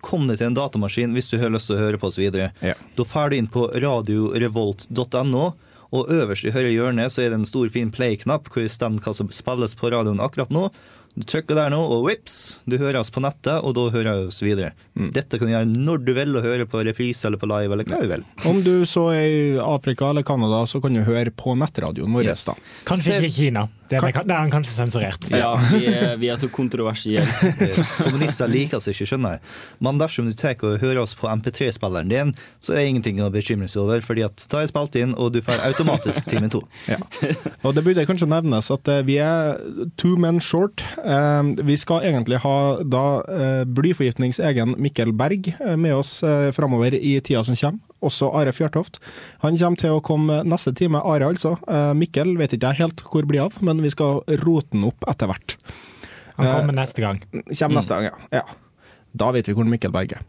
kom deg til en datamaskin hvis du har lyst til å høre på oss videre. Ja. Da drar du inn på radiorevolt.no, og øverst i høyre hjørne så er det en stor, fin play-knapp hvor det stemmer hva som spilles på radioen akkurat nå. Du trykker der nå, og vips, du hører oss på nettet, og da hører vi oss videre. Dette kan du gjøre når du vil, og høre på reprise eller på live, eller hva du vil. Om du så er i Afrika eller Canada, så kan du høre på nettradioen vår. Yes. da. Kanskje ikke Kina. Det er, det er han kanskje sensurert. Ja, vi er, vi er så kontroversielle. Yes. Kommunister liker oss ikke, skjønner jeg. Men dersom du tar og hører oss på MP3-spilleren din, så er det ingenting å bekymre seg over, fordi at da er spilt inn, og du får automatisk time to. Ja. Og det burde kanskje nevnes at eh, vi er two men short. Eh, Vi skal egentlig ha da blyforgiftningsegen blyforgiftnings egen Mikkel Berg eh, med oss eh, framover i tida som kommer. Også Are Fjørtoft. Han kommer til å komme neste time. Are, altså. Eh, Mikkel vet ikke jeg helt hvor blir av, men vi skal rote den opp etter hvert. Han kommer neste gang. Kommer neste gang, ja. ja. Da vet vi hvor Mikkel Berg er.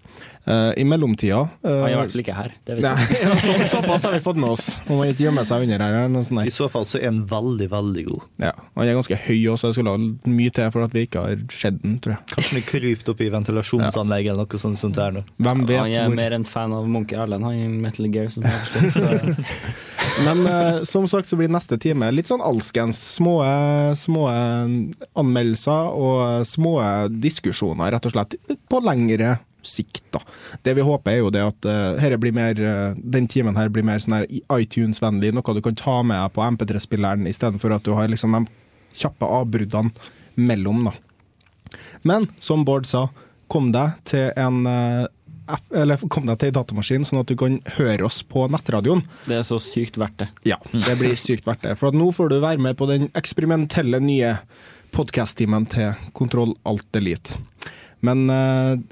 Eh, I mellomtida uh, Han er i hvert fall ikke her. Det vet ja, så, såpass har vi fått med oss. Han må ikke gjemme seg under her. I så fall så er han veldig, veldig god. Ja, Han er ganske høy også, det skulle ha mye til for at vi ikke har sett den, tror jeg. Kanskje han er krypt opp i ventilasjonsanlegg eller noe sånt, sånt der nå. Hvem vet Han er hvor. mer en fan av Monkey Erlend, han i Metal Gear, som jeg forstår. Men uh, som sagt så blir neste time litt sånn alskens. Små, små anmeldelser og små diskusjoner, rett og slett, på lengre sikt. da. Det vi håper er jo det at uh, mer, uh, den timen her blir mer sånn her iTunes-vennlig, noe du kan ta med deg på MP3-spilleren, istedenfor at du har liksom de kjappe avbruddene mellom. da. Men som Bård sa, kom deg til en eh, F, eller kom deg til en datamaskin, sånn at du kan høre oss på nettradioen. Det er så sykt verdt det. Ja, det blir sykt verdt det. For at nå får du være med på den eksperimentelle nye podkast-timen til Kontroll Alt Elite. Men eh,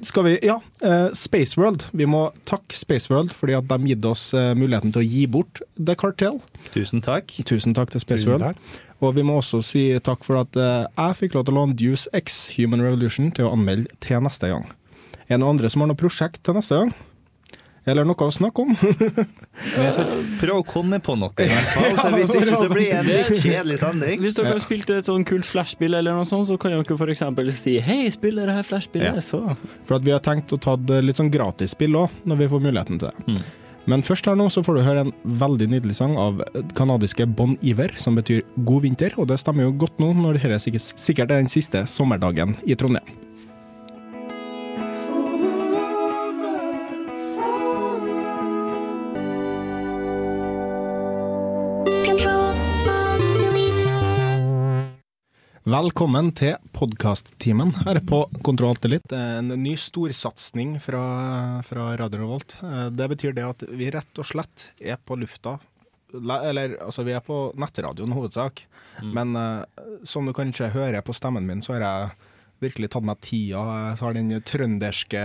skal vi Ja, eh, Spaceworld. Vi må takke Spaceworld fordi at de gitt oss eh, muligheten til å gi bort The Cartel. Tusen takk. Tusen takk til Spaceworld. Og vi må også si takk for at jeg fikk lov til å låne Deuce X Human Revolution til å anmelde til neste gang. Er det noen andre som har noe prosjekt til neste gang? Eller noe å snakke om? Prøv å komme på noe, i hvert fall. For hvis ikke så blir det en litt kjedelig sending. Hvis dere har spilt et sånn kult flashspill, eller noe sånt, så kan dere f.eks. si 'hei, spiller det her flashspillet', Ja. så For at vi har tenkt å ta litt sånn gratisspill òg, når vi får muligheten til det. Men først her nå så får du høre en veldig nydelig sang av kanadiske Bon Iver, som betyr 'god vinter', og det stemmer jo godt nå når dette sikkert er den siste sommerdagen i Trondheim. Velkommen til podkast-timen her på Kontroll Alt En ny storsatsing fra, fra Radio Revolt. Eh, Det betyr det at vi rett og slett er på lufta. Eller altså, vi er på nettradioen hovedsak. hovedsak. Men uh, som du kanskje hører på stemmen min, så har jeg virkelig tatt meg tida. Jeg tar den trønderske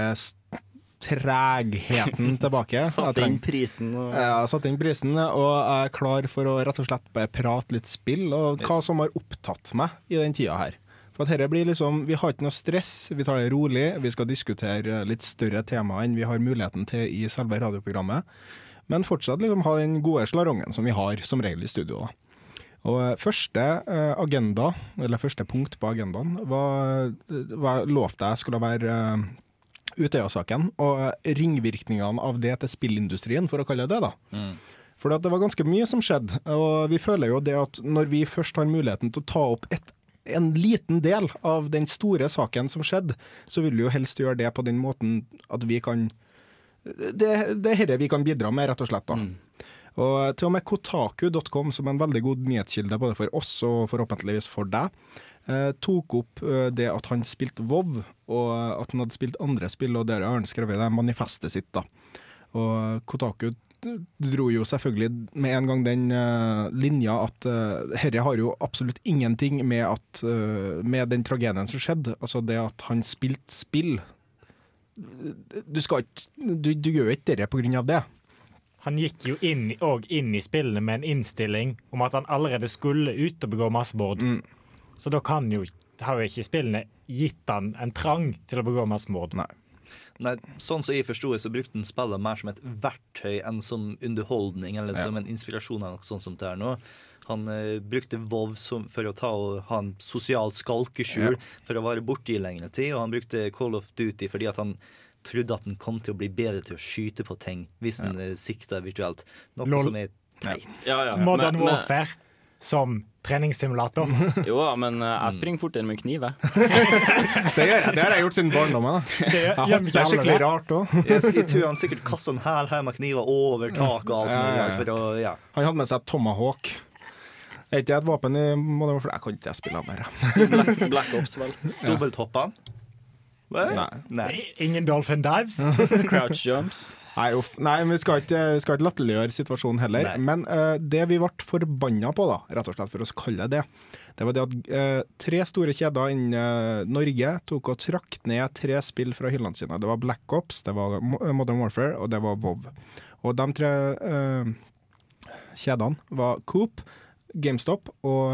tregheten tilbake. Satt inn prisen og Ja, satt inn prisen, og jeg er klar for å rett og slett bare prate litt spill, og hva som har opptatt meg i den tida her. For at dette blir liksom, Vi har ikke noe stress, vi tar det rolig. Vi skal diskutere litt større tema enn vi har muligheten til i selve radioprogrammet. Men fortsatt liksom ha den gode slarongen som vi har som regel i studio. da. Og eh, første eh, agenda, eller første punkt på agendaen, var, var lovte jeg skulle være eh, Utøya-saken og ringvirkningene av det til spillindustrien, for å kalle det det. da. For det var ganske mye som skjedde, og vi føler jo det at når vi først har muligheten til å ta opp et, en liten del av den store saken som skjedde, så vil vi jo helst gjøre det på den måten at vi kan det, det er dette vi kan bidra med, rett og slett. da. Og til og med kotaku.com, som er en veldig god nyhetskilde både for oss og forhåpentligvis for deg, tok opp eh, det at han spilte WoW, og at han hadde spilt andre spill, og der har han skrevet det manifestet sitt. da. Og Kotaku dro jo selvfølgelig med en gang den eh, linja at uh, herre har jo absolutt ingenting med, at, eh, med den tragedien som skjedde. Altså det at han spilte spill. Du, skal ikke, du, du gjør ikke det på grunn av det. Han gikk jo inn, og inn i spillene med en innstilling om at han allerede skulle ut og begå massemord. Så da kan jo, har jo ikke spillene gitt han en trang til å begå massemord. Nei. Nei, sånn som jeg forsto det, så brukte han spillet mer som et verktøy enn som underholdning eller Ja. som en inspirasjon eller noe sånt som det er nå. Han eh, brukte Vov som, for å ta og ha en sosial skalkeskjul Ja. for å være borte i lengre tid, og han brukte Call of Duty fordi at han trodde at han kom til å bli bedre til å skyte på ting hvis han ja. sikta virtuelt. Noe Lol. som er teit. Ja, ja. Modern Warfare som treningssimulator. Jo da, men eh, jeg springer fortere med kniv, jeg. Det, gjør jeg, det har jeg gjort siden barndommen. Det det er skikkelig det. rart òg. Jeg, jeg tror han sikkert kasta en hæl her med kniver over taket og alt Ja, ja, mulig ja. rart for å Ja. Han hadde med seg Tomahawk. Er ikke det et våpen i Modern Warfare? Jeg kan ikke spille mer. Black, Black Ops, vel. Dobbelthoppa. Nei. Nei. Ingen dolphin dives. Crouch jumps. Nei, uff. Nei, vi skal ikke, vi skal ikke latterliggjøre situasjonen heller. Nei. Men uh, det vi ble forbanna på, da, rett og slett for å kalle det det, det var det at uh, tre store kjeder innen eh, Norge tok og trakk ned tre spill fra hyllene sine. Det var Black Ops, det var Modern Warfare og det var WoW. Og de tre kjedene var Coop, GameStop og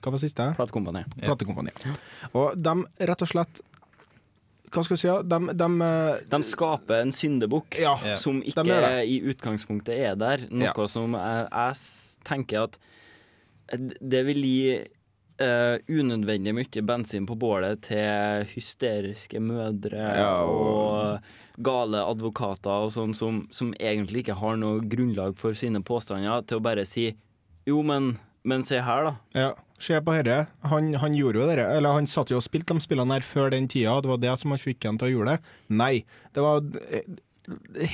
hva var siste? Platekompaniet. Platekompaniet. Og de rett og slett Hva skal vi si? De, de, eh, De skaper en syndebukk Ja, som ikke i utgangspunktet er der. Noe Ja. som jeg, jeg tenker at det vil gi Uh, unødvendig mye bensin på bålet til hysteriske mødre Ja, og- og gale advokater og sånn som, som egentlig ikke har noe grunnlag for sine påstander, til å bare si jo, men, men se her, da. Ja, se på herre. Han, han gjorde jo dette. Eller han satt jo og spilte de spillene her før den tida, det var det som han fikk han til å gjøre det. Nei. Det var eh,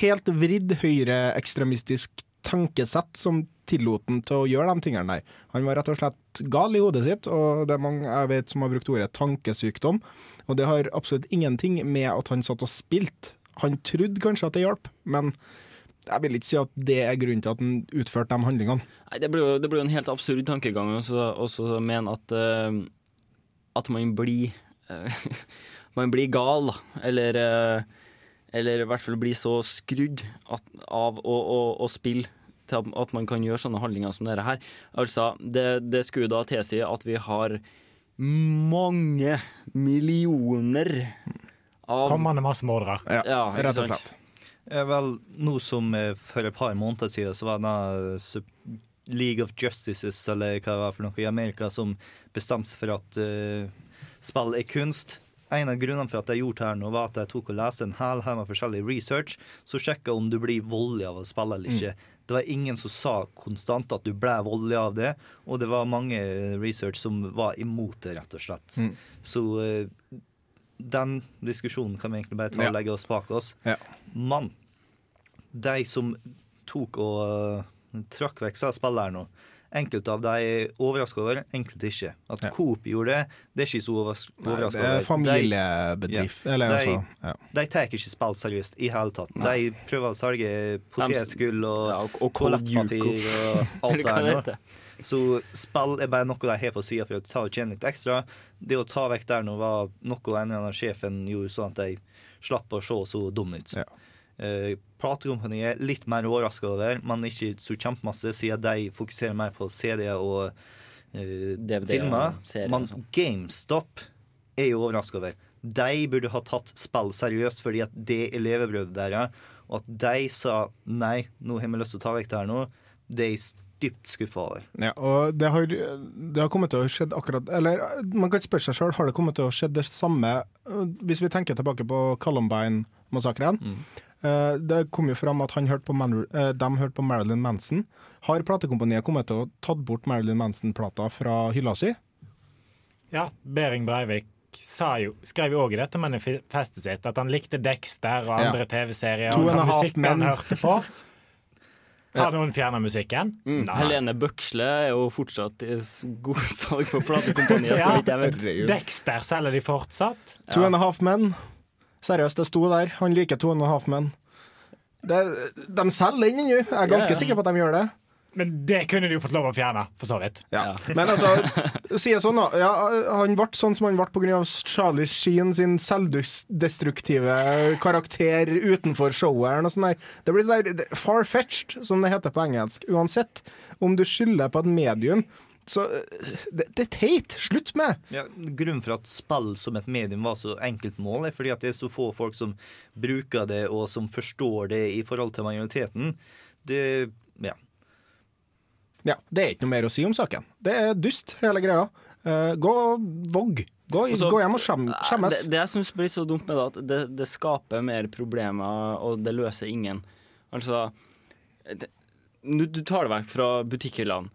helt vridd høyreekstremistisk tankesett som tillot han til å gjøre de tingene der. Han var rett og slett gal i hodet sitt, og det er mange jeg vet som har brukt ordet tankesykdom. Og det har absolutt ingenting med at han satt og spilte. Han trodde kanskje at det hjalp, men jeg vil ikke si at det er grunnen til at han utførte de handlingene. Nei, det blir jo, det blir jo en helt absurd tankegang å mene at, uh, at man blir uh, Man blir gal, da. Eller, uh, eller i hvert fall blir så skrudd at, av å, å, å spille til at, at man kan gjøre sånne handlinger som dette her. Altså, det, det skulle da tilsi at vi har mange millioner av Kommende massemordere. Ja, ja, rett og sant? slett. Ja, vel, nå som eh, for et par måneder siden så var det denne League of Justices, eller hva det var for noe, i Amerika som bestemte seg for at uh, spill er kunst. En av grunnene for at jeg gjorde det her nå, var at jeg tok og leste en hel haug med forskjellig research, som sjekka om du blir voldelig av å spille eller ikke. Det var ingen som sa konstant at du ble voldelig av det, og det var mange research som var imot det, rett og slett. Mm. Så eh, den diskusjonen kan vi egentlig bare ta og legge oss bak oss. Ja. Men de som tok og uh, trakk vekk sa spillere nå, enkelte av de er overraska over, enkelte ikke. At Ja. Coop gjorde det, det er ikke så overraska over. det er familiebedrift. Eller De- altså ja. De, de tar ikke spill seriøst i hele tatt. De prøver å selge potetgull og, Ja, og, og toalettpapir og alt det der. Så spill er bare noe de har på sida for å ta og tjene litt ekstra. Det å ta vekk der nå var noe en eller annen sjefen gjorde sånn at de slapp å se så dum ut. Ja. Uh, Platekompaniet er litt mer overraska over, men ikke så kjempemasse, siden de fokuserer mer på CD-er og uh, DVD-er filmer. og serier Men sånn. GameStop er jo overraska over. De burde ha tatt spill seriøst, fordi at det er levebrødet deres. Og at de sa nei, nå har vi lyst til å ta vekk det her nå, det er dypt skuffa over. Ja, og det har, det har kommet til å skjedd akkurat Eller man kan spørre seg sjøl, har det kommet til å skje det samme Hvis vi tenker tilbake på Columbine-massakren. eh, det kom jo fram at han hørte på Man eh, de hørte på Marilyn Manson. Har platekompaniet kommet til å tatt bort Marilyn Manson-plata fra hylla si? Ja, Behring Breivik sa jo, skrev jo òg i dette manifestet sitt at han likte Dexter og Ja. andre TV-serier. Og musikk han hørte på. Har noen fjerna musikken? Mm. Nei. Helene Bøksle er jo fortsatt i god salg for platekompaniet, Ja. Dexter selger de fortsatt. Two and a half men. Seriøst, det sto der. Han liker two and a half men. Det, de selger den ennå. Jeg er ganske Ja, ja. sikker på at de gjør det. Men det kunne de jo fått lov å fjerne, for så vidt. Ja. Men altså, si det sånn, da. Ja, han ble sånn som han ble pga. Charlie Sheen sin selvdestruktive karakter utenfor showeren og sånn der. Det blir sånn der far-fetched, som det heter på engelsk. Uansett om du skylder på et medium. Så eh, det, det er teit. Slutt med Ja, grunnen for at spill som et medium var så enkelt mål, er fordi at det er så få folk som bruker det, og som forstår det i forhold til majoriteten. Det Ja. Ja, Det er ikke noe mer å si om saken. Det er dust, hele greia. Uh, gå vogg. Gå, Og så- gå hjem og skjemmes. Det, det jeg syns blir så dumt med det, at det, det skaper mer problemer, og det løser ingen. Altså det, du, du tar det vekk fra butikkhyllene.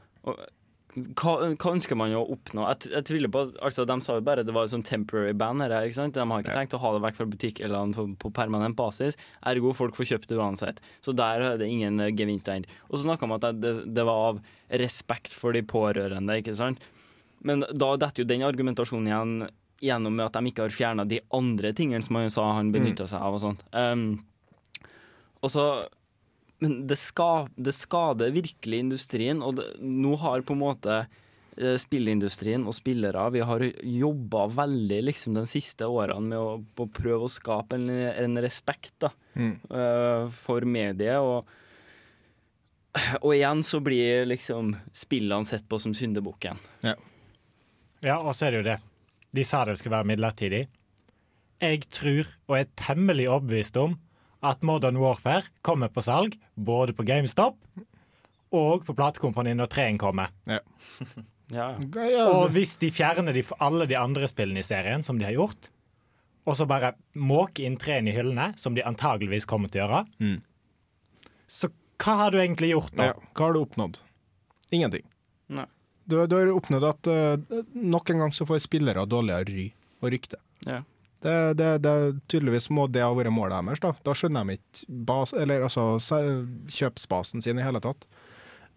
Hva, hva ønsker man å oppnå? Jeg, jeg tviler på altså De sa jo bare det var et sånn temporary band. her. ikke sant? De har ikke tenkt å ha det vekk fra butikkhyllene på, på permanent basis. Ergo folk får kjøpt det uansett. Så der er det ingen eh, gevinst å. Og så snakka man om at det, det var av respekt for de pårørende. ikke sant? Men da detter jo den argumentasjonen igjen gjennom med at de ikke har fjerna de andre tingene som han sa han benytta seg av og sånt. Um, og så Men det, ska, det skader virkelig industrien, og det, nå har på en måte spilleindustrien spillindustrien og spillere Vi har jobba veldig liksom de siste årene med å, å prøve å skape en, en respekt da, eh, for mediet. Og, og igjen så blir liksom spillene sett på som syndebukken. Ja, og så er det jo det. De sa det skulle være midlertidig. Jeg tror, og er temmelig overbevist om, at Modern Warfare kommer på salg både på GameStop og på platekompani når treen kommer. Ja. Ja, Og hvis de fjerner de, alle de andre spillene i serien, som de har gjort, og så bare måke inn treen i hyllene, som de antageligvis kommer til å gjøre, Mm. så hva har du egentlig gjort da? ja. Hva har du oppnådd? Ingenting. Nei. Du, du har oppnådd at uh, nok en gang så får spillere dårligere ry og rykte. Ja. Det, det, det, tydeligvis må det ha vært målet deres. Da Da skjønner de ikke bas, eller, altså, kjøpsbasen sin i hele tatt.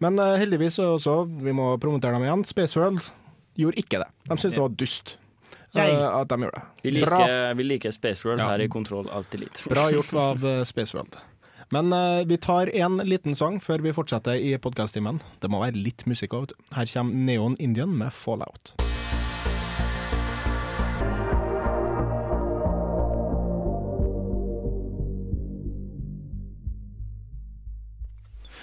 Men uh, heldigvis også, vi må promotere dem igjen, Spaceworld gjorde ikke det. De syntes det var dust eh, at de gjorde det. Vi liker, vi liker Spaceworld Ja. her i Kontroll alltid litt. bra gjort av eh, Spaceworld. Men uh, vi tar en liten sang før vi fortsetter i podkasttimen. Det må være litt musikk òg, vet du. Her kommer Neon Indian med Fallout.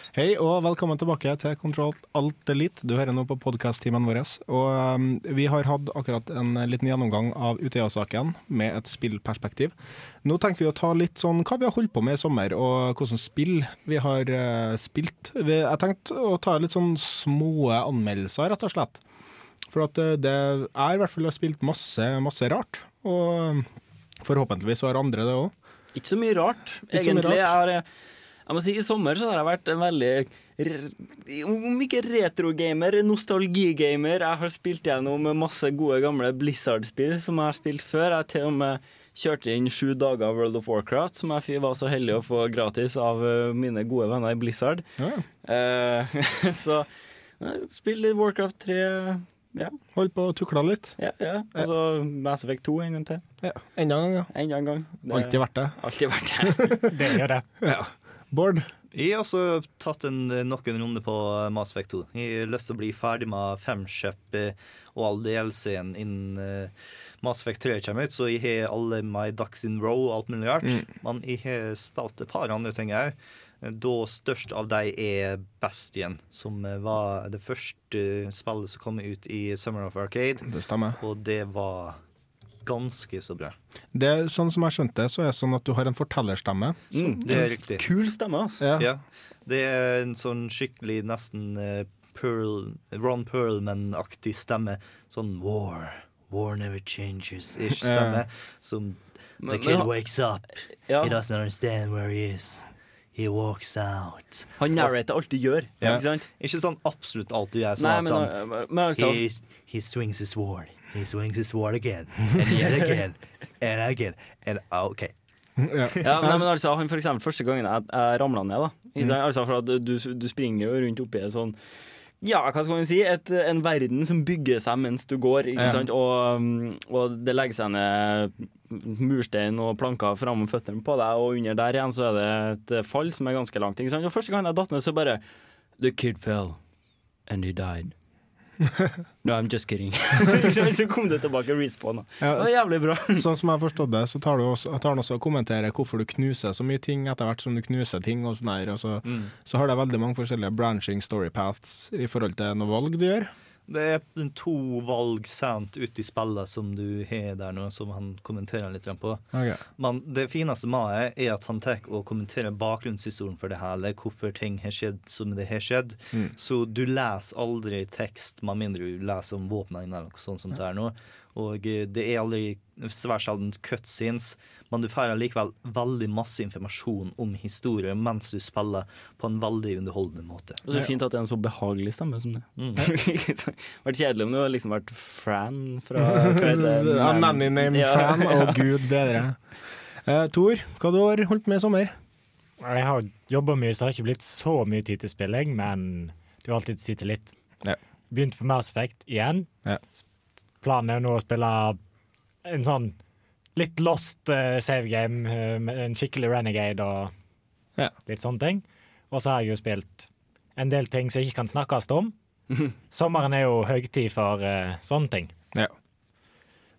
Hei og velkommen tilbake til Kontroll Alt Elite. Du hører nå på podkast-timen vår. Og um, vi har hatt akkurat en liten gjennomgang av Utøya-saken med et spillperspektiv. Nå tenker vi å ta litt sånn hva vi har holdt på med i sommer, og hvordan spill vi har uh, spilt. Vi, jeg tenkte å ta litt sånn små anmeldelser, rett og slett. For at eh, det er i hvert fall har spilt masse, masse rart. Og um, forhåpentligvis har andre det òg. Ikke så mye rart, så mye rart. Jeg, har, jeg må si I sommer så har jeg vært en veldig Om ikke retrogamer, nostalgigamer. Jeg har spilt gjennom masse gode, gamle Blizzard-spill som jeg har spilt før. Jeg til og med kjørte inn sju dager World of Warcraft, som jeg var så heldig å få gratis av eh, mine gode venner i Blizzard. Ja. Eh, så spilte litt Warcraft 3. Ja, Holdt på å tukle litt. ja. ja. Og så Mass Effect 2 en gang til. Ja. Enda en gang, ja. Enda en gang. Det- Alltid vært det. Alltid vært det. Det gjør det. Ja. Bård? Jeg har også tatt en, nok en runde på Mass Effect 2. Jeg har lyst til å bli ferdig med Femship eh, og all DLC-en innen eh, Mass Effect 3 kommer ut, så jeg har alle my ducks in row og alt mulig rart. Men jeg har spilt et par andre ting òg. Da størst av dem er Bastion, som eh, var det første spillet som kom ut i Summer of Arcade. Det stemmer. Og det var ganske så bra. Det er sånn som jeg skjønte, så er det sånn at du har en fortellerstemme. Mm, Det er riktig. Kul stemme, altså. Ja. Ja. Det er en sånn skikkelig nesten eh, Pearl, Ron Perlman-aktig stemme. Sånn war. War never changes-ish stemme. Som Men- The kid wakes up. Ja. He doesn't understand where he is. He walks out. Han narrater alt du gjør, Ja. ikke sant? Ikke sånn absolutt alt du gjør. Nei, Sånn men, at han men altså he, he swings his sword. He swings his sword again, and yet again, and again. And okay. Ja. Ja, men, men altså, han for eksempel, første gangen jeg, jeg ramla ned, da. Mm. Altså, for at du, du springer jo rundt oppi et sånn ja, hva skal man si? Et, en verden som bygger seg mens du går. Ikke Ja. sant? Og, um, og det legger seg ned murstein og planker fram føttene på deg, og under der igjen så er det et fall som er ganske langt. Ikke sant? Og første gang jeg datt ned, så bare The kid fell, and he died. No, I'm just kidding. så kom det tilbake respawn. Ja, Det var jævlig bra. Sånn som jeg har forstått det, så tar du også, tar han også og kommenterer hvorfor du knuser så mye ting etter hvert som du knuser ting. og sånn her, og så, så har det veldig mange forskjellige branching story paths i forhold til noe valg du gjør. Det er to valg sent ut i spillet som du har der nå, som han kommenterer litt på. Okay. Men det fineste med det er at han tar og kommenterer bakgrunnshistorien for det hele, hvorfor ting har skjedd som det har skjedd. Mm. Så du leser aldri tekst, med mindre du leser om våpnene eller noe sånt som det er nå. Og eh, det er aldri svært sjelden cutscenes, men du får likevel veldig masse informasjon om historie mens du spiller, på en veldig underholdende måte. Og det er fint at det er en så behagelig stemme som det. Mm. vært kjedelig om du har liksom vært Fran fra? A nanny named Ja, Fran, å oh, gud bedre. Uh, Tor, hva du har holdt med i sommer? Jeg har jobba mye, så det har ikke blitt så mye tid til spilling, men du har alltid tid til litt. Ja. Begynte på Mass Effect igjen. Ja. Planen er jo nå å spille en sånn litt lost uh, save game, uh, med en skikkelig renegade og Ja. litt sånne ting. Og så har jeg jo spilt en del ting som ikke kan snakkes om. Sommeren er jo høytid for uh, sånne ting. Ja,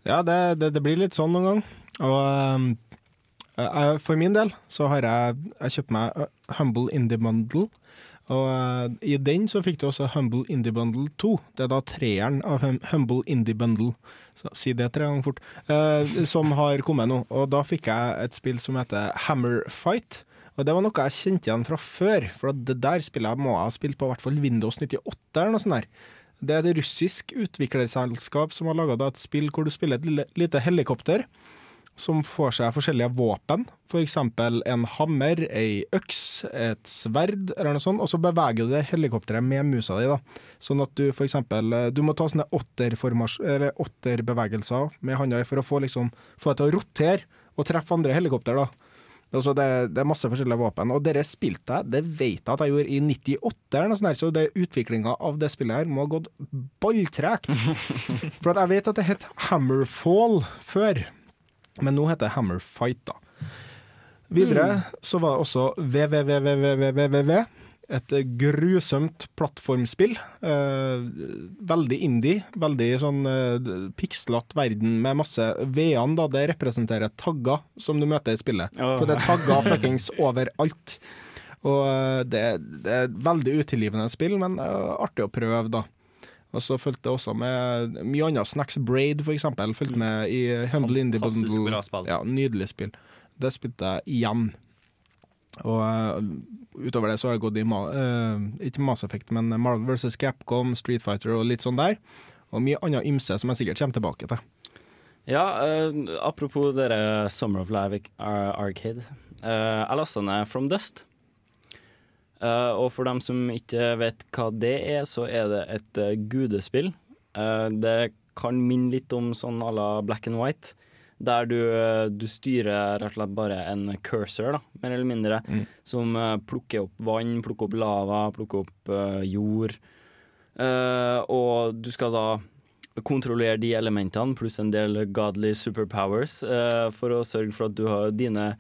ja det, det, det blir litt sånn noen gang. Og um, for min del så har jeg, jeg kjøpt meg Humble Indie Bundle. Og uh, i den så fikk du også Humble Indie Bundle 2. Det er da treeren av Hum Humble Indie Bundle. Så, si det tre ganger fort. uh, som har kommet nå. Og da fikk jeg et spill som heter Hammer Fight. Og det var noe jeg kjente igjen fra før, for det der spillet må jeg ha spilt på i hvert fall Windows 98 eller noe sånt der. Det er et russisk utviklerselskap som har laga et spill hvor du spiller et lite helikopter som får seg forskjellige våpen. F.eks. en hammer, ei øks, et sverd eller noe sånt. Og så beveger du det helikopteret med musa di. da. Sånn at du f.eks. Du må ta sånne åtterbevegelser med handa for å få, liksom, få det til å rotere og treffe andre helikopter. da. Altså det, det er masse forskjellige våpen. Og dere spilte jeg, det vet jeg at jeg gjorde i 98, eller noe sånt, der, så det utviklinga av det spillet her må ha gått balltregt. For jeg vet at det het Hammerfall før, men nå heter det Hammerfight, da. Videre så var det også www, et grusomt plattformspill. Eh, veldig indie, veldig sånn eh, pikslete verden med masse V-ene, da. Det representerer tagger som du møter i spillet. Oh. For det er tagger fuckings overalt. Og eh, det, det er veldig utilgivende spill, men eh, artig å prøve, da. Og så fulgte det også med mye annet. Snacks Braid, for eksempel. Fulgte med i Humble Indie Fantastisk Bundle. bra spill. Ja, nydelig spill. Det spilte jeg igjen. Og uh, utover det så har jeg gått i Ma uh, ikke Mass Effect, men Marvel vs. Capcom, Street Fighter og litt sånn der. Og mye annet ymse som jeg sikkert kommer tilbake til. Ja, uh, apropos dere Summer of Live Arcade. Eh, jeg lasta ned From Dust. Eh, og for dem som ikke vet hva det er, så er det et uh, gudespill. Uh, det kan minne litt om sånn à la Black and White. Der du, du styrer rett og slett bare en cursor, da, mer eller mindre, som eh, plukker opp vann, plukker opp lava, plukker opp jord. Og du skal da kontrollere de elementene, pluss en del godly superpowers, for å sørge for at du har dine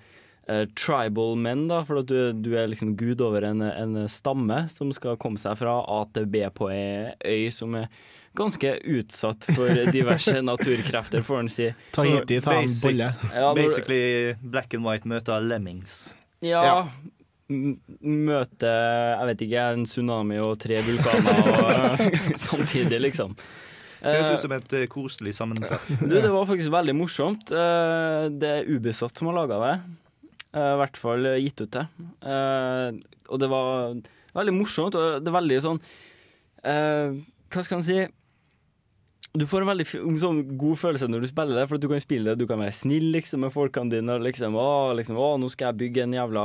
eh, tribal menn, da, for at du, du er liksom gud over en, en stamme som skal komme seg fra A til B på ei øy som er ganske utsatt for diverse naturkrefter, får en si. Ta hit, ta en bolle. Ja, Basically Black and White møter Lemmings. Ja. Ja. Møte jeg vet ikke, en tsunami og tre vulkaner og, samtidig, liksom. Høres Eh, ut som et eh, koselig sammentreff. Du, det var faktisk veldig morsomt. Eh, Det er Ubisoft som har laga det. Eh, I hvert fall gitt ut det. Eh, Og det var veldig morsomt, og det er veldig sånn eh, Hva skal en si? Du får en veldig sånn god følelse når du spiller det, for du kan spille det. Du kan være snill liksom, med folkene dine. Og liksom, å, liksom, å, nå skal jeg bygge en jævla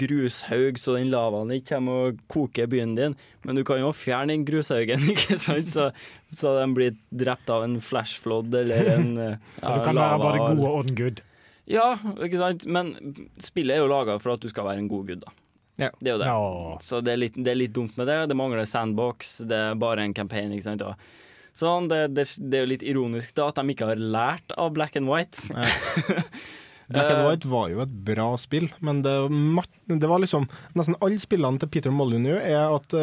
grushaug så den lavaen ikke kommer og koker byen din. Men du kan jo fjerne den grushaugen, ikke sant? Så, så den blir drept av en flashflood eller en eh, Så du ja, kan være bare både god og on-good. Ja, ikke sant? Men spillet er jo laga for at du skal være en god gud, da. Ja. Det er jo det. Ja. Så det er, litt, det er litt dumt med det. Det mangler sandbox, det er bare en campaign. Ikke sant? Og sånn, det, det, det er jo litt ironisk da at de ikke har lært av Black and White. Black and Eh, White var jo et bra spill, men det, det var liksom Nesten alle spillene til Peter Molyneux er at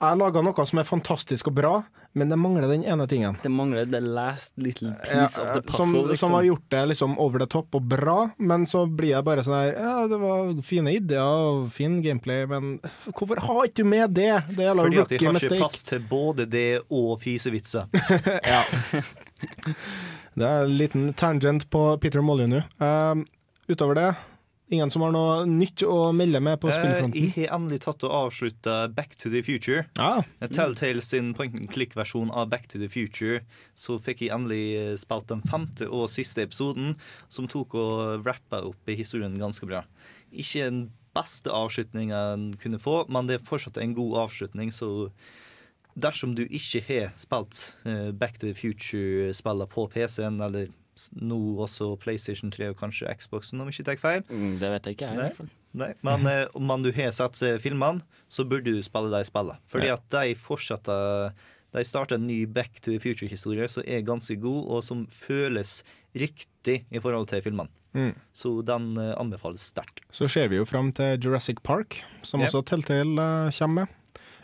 eh, jeg laga noe som er fantastisk og bra, men det mangler den ene tingen. Det mangler the last little Ja, piece of the som, puzzle. liksom. som har gjort det liksom over the top og bra, men så blir jeg bare sånn her Ja, det var fine ideer og fin gameplay, men hvorfor har ikke du med det? Det er Fordi at de har har ikke plass til både det og fisevitser. Det er en liten tangent på Peter Molyneux. Uh, utover det, ingen som har noe nytt å melde med på Eh, spillfronten? Jeg har endelig tatt og avslutta Back to the Future. Ja. Telltale sin point and click-versjon av Back to the Future. Så fikk jeg endelig eh, spilt den femte og siste episoden, som tok og rappa opp i historien ganske bra. Ikke den beste avslutninga en kunne få, men det er fortsatt en god avslutning, så dersom du ikke har spilt eh, Back to the Future-spillene på PC-en, eller nå også PlayStation 3 og kanskje Xboxen, om jeg ikke tar feil, Mm, det vet jeg ikke, jeg. i Nei. hvert fall. Nei, men eh, om man du har sett eh, filmene, så burde du spille de spillene. Fordi Ja. at de fortsetter De starter en ny Back to the Future-historie som er ganske god, og som føles riktig i forhold til filmene. Mm. Så den eh, anbefales sterkt. Så ser vi jo fram til Jurassic Park, som Ja. også Telltale eh, kommer med.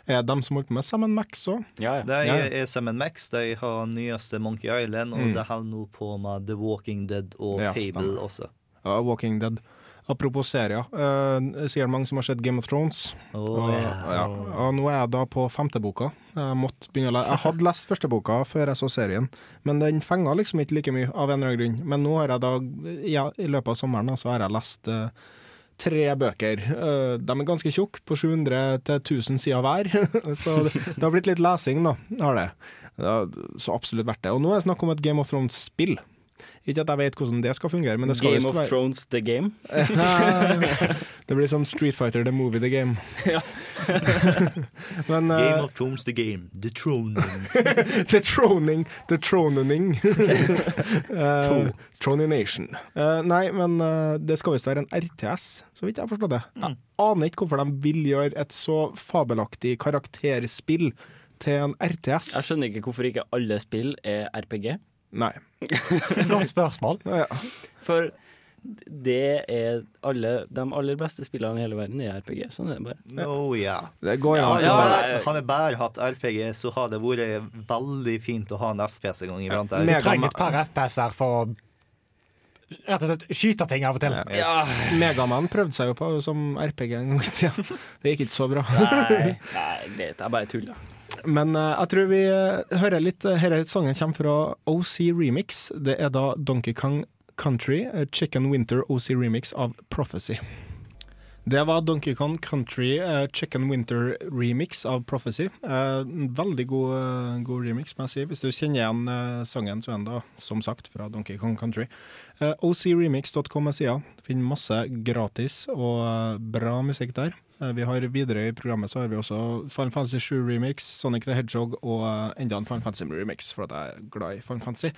Er de som holdt på med Sam Max òg? Ja, ja. De er Sam Max, de har nyeste Monkey Island, og Mm. de holder nå på med The Walking Dead og Ja, Fable stemmer. også. Ja, Walking Dead. Apropos serier, uh, sier mange som har sett Game of Thrones. Å, og, ja. og nå er jeg da på femte boka. Jeg, måtte begynne å le jeg hadde lest første boka før jeg så serien, men den fenga liksom ikke like mye, av en eller annen grunn. Men nå har jeg da, ja, i løpet av sommeren, så har jeg lest eh, tre bøker. Eh, de er ganske tjukke, på 700 til 1000 sider hver. så det, det har blitt litt lesing, da. Har det. Ja, så absolutt verdt det. Og nå er det snakk om et Game of Thrones-spill. Ikke at jeg vet hvordan det skal fungere, men det skal Game of være Thrones the game. det blir som Street Fighter the movie the game. Men eh, Game of Thrones the game. The Troning. The Troning The Tronening uh, To. Tronination Eh, Nei, men uh, det skal visst være en RTS Så vidt jeg har forstått det Jeg aner ikke hvorfor de vil gjøre et så fabelaktig karakterspill Til en RTS Jeg skjønner ikke hvorfor ikke alle spill er RPG. Nei Godt spørsmål. ja. For det er alle De aller beste spillene i hele verden er RPG. Sånn er det bare. Oh, ja. Det går jo Ja, an ja. Har vi bare hatt RPG, så har det vært veldig fint å ha en FPS en gang iblant. Du trenger et par FPS-er for å rett og slett skyte ting av og til. Ja. Megaman prøvde seg jo på som RPG en gang i tida. Det gikk ikke så bra Nei, nei, greit. Jeg bare tuller. Men uh, jeg tror vi uh, hører litt uh, Denne sangen kommer fra OC Remix. Det er da Donkey Kong Country, eh, Chicken Winter OC Remix av Prophecy. Det var Donkey Kong Country uh, Chicken Winter Remix av Prophecy. Uh, veldig god, uh, god remix, må jeg si. Hvis du kjenner igjen uh, sangen, så er den da som sagt fra Donkey Kong Country. Uh, OCRemix.com er sida. Finner masse gratis og eh, bra musikk der. Eh, vi har Videre i programmet så har vi også Final Fantasy 7 Remix, Sonic the Hedgehog og eh, enda en Final Fantasy Remix, for at jeg er glad i Final Fantasy.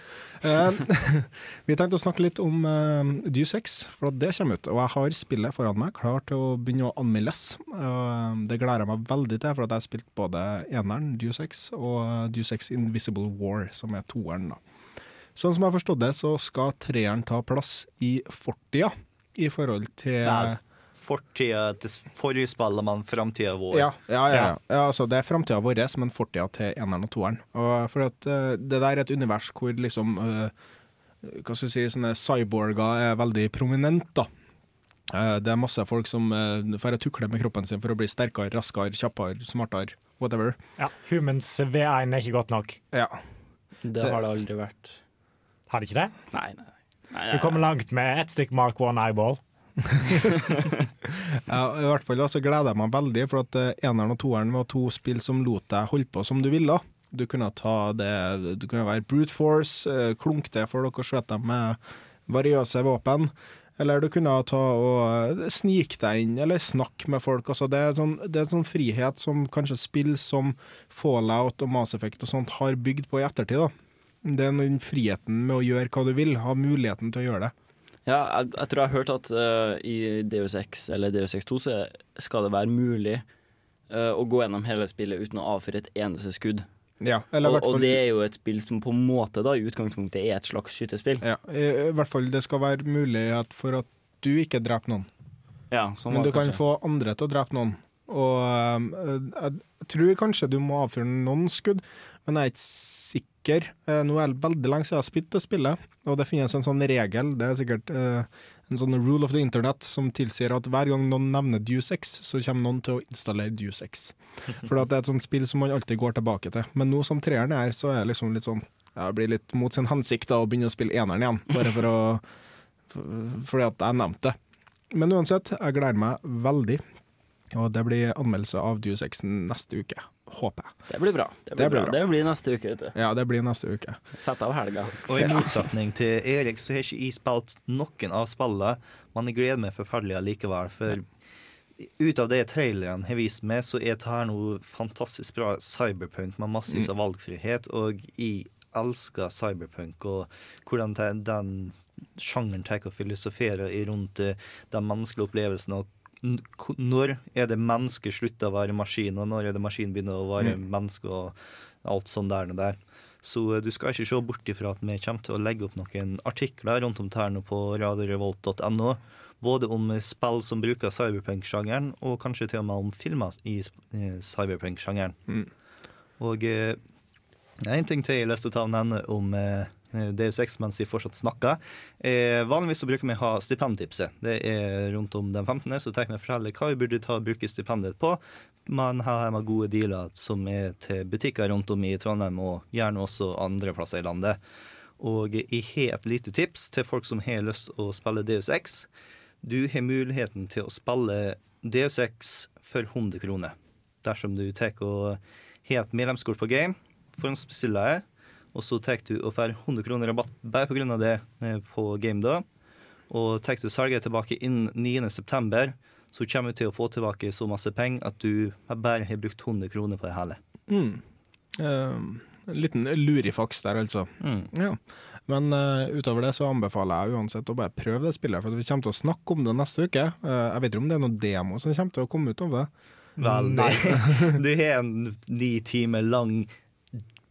Eh, vi tenkte å snakke litt om uh, Deuce X, for at det kommer ut. Og jeg har spillet foran meg, klar til å begynne å anmeldes. Uh, det gleder jeg meg veldig til, for at jeg har spilt både eneren, Deuce X, og Deuce X Invisible War, som er toeren. da. Sånn som jeg har forstått det, så skal treeren ta plass i fortida, i forhold til Der. Fortida til forrige spiller man framtida vår. Ja, ja, ja, ja. ja altså, det er framtida vår, men fortida til eneren og toeren. Og for at uh, det der er et univers hvor liksom uh, Hva skal si, sånne cyborger er veldig prominent, da. Uh, det er masse folk som uh, får tukle med kroppen sin for å bli sterkere, raskere, kjappere, smartere, whatever. Ja, Humans V1 er ikke godt nok. Ja. Det har det aldri vært. Har det ikke det? Nei, nei. nei, Du kommer langt med ett stykk Mark One eyeball. Ja, I hvert fall så gleder jeg meg veldig, for at eh, eneren og toeren var to spill som lot deg holde på som du ville. Du kunne ta det Du kunne være brute force, eh, klunk det for dere skjøt dem med variøse våpen. Eller du kunne ta og eh, snike deg inn, eller snakke med folk. Altså, det, er sånn, det er sånn frihet som kanskje spill som Fallout og Mass Effect og sånt har bygd på i ettertid. da. Det er den friheten med å gjøre hva du vil, ha muligheten til å gjøre det. Ja, jeg, jeg tror jeg har hørt at uh, i Deus X eller Deus X2 så skal det være mulig uh, å gå gjennom hele spillet uten å avfyre et eneste skudd. Ja, eller Og, og det er jo et spill som på en måte da i utgangspunktet er et slags skytespill. Ja, i, I hvert fall det skal være mulighet for at du ikke dreper noen. Ja, sånn Men du kanskje. kan få andre til å drepe noen. Og um, jeg tror kanskje du må avfyre noen skudd, men jeg er ikke sikker. Eh, Nå er det veldig lenge siden jeg har spilt det spillet, og det finnes en sånn regel, det er sikkert eh, en sånn rule of the internet, som tilsier at hver gang noen nevner Dusex, så kommer noen til å installere Dusex. For det er et sånt spill som man alltid går tilbake til. Men nå som treeren er, så er det liksom litt sånn ja, Det blir litt mot sin hensikt da, å begynne å spille eneren igjen, bare for å fordi at jeg nevnte det. Men uansett, jeg gleder meg veldig. Og det blir anmeldelse av Dusex neste uke, håper jeg. Det blir bra. Det blir, Det blir bra. bra. Det blir neste uke. vet du. Ja, det blir neste uke. Sett av helga. Og i motsetning til Erik, så har ikke jeg spilt noen av spillene, men jeg gleder meg forferdelig likevel. For ut av det traileren har vist meg, så er dette her noe fantastisk bra cyberpunk med massevis av valgfrihet. Og jeg elsker cyberpunk og hvordan den sjangeren tar og filosoferer rundt de den menneskelige opplevelsen. og når er det mennesket slutter å være maskin, og når er det maskin begynner å være menneske, og alt sånn der og der. Så eh, du skal ikke se bort ifra at vi kommer til å legge opp noen artikler rundt om tærne på radiorevolt.no. Både om spill som bruker cyberpunk-sjangeren, og kanskje til og med om filmer i eh, cyberpunk-sjangeren. Og eh, en ting til jeg har lyst til å ta nevne om eh, Deus Ex mens de fortsatt snakker. Eh, vanligvis så bruker vi ha stipendtipset. Det er rundt om den 15., så tar vi fortelle hva vi burde ta og bruke stipendet på. Her har med gode dealer som er til butikker rundt om i Trondheim, og gjerne også andre plasser i landet. Og jeg har et lite tips til folk som har lyst å spille Deus Ex. Du har muligheten til å spille Deus Ex for 100 kroner. Dersom du tar og har et medlemskort på game for en spesiell jeg, og så tar du og får 100 kroner rabatt bare pga. det eh, på game da. Og tar du salget tilbake innen 9.9., så kommer du til å få tilbake så masse penger at du bare har brukt 100 kroner på det hele. Eh, en liten lurifaks der, altså. Mm. Ja. Men uh, utover det så anbefaler jeg uansett å bare prøve det spillet, for vi kommer til å snakke om det neste uke. Uh, jeg vet ikke om det er noen demo som kommer til å komme ut av det. Vel, nei. du har en ni timer lang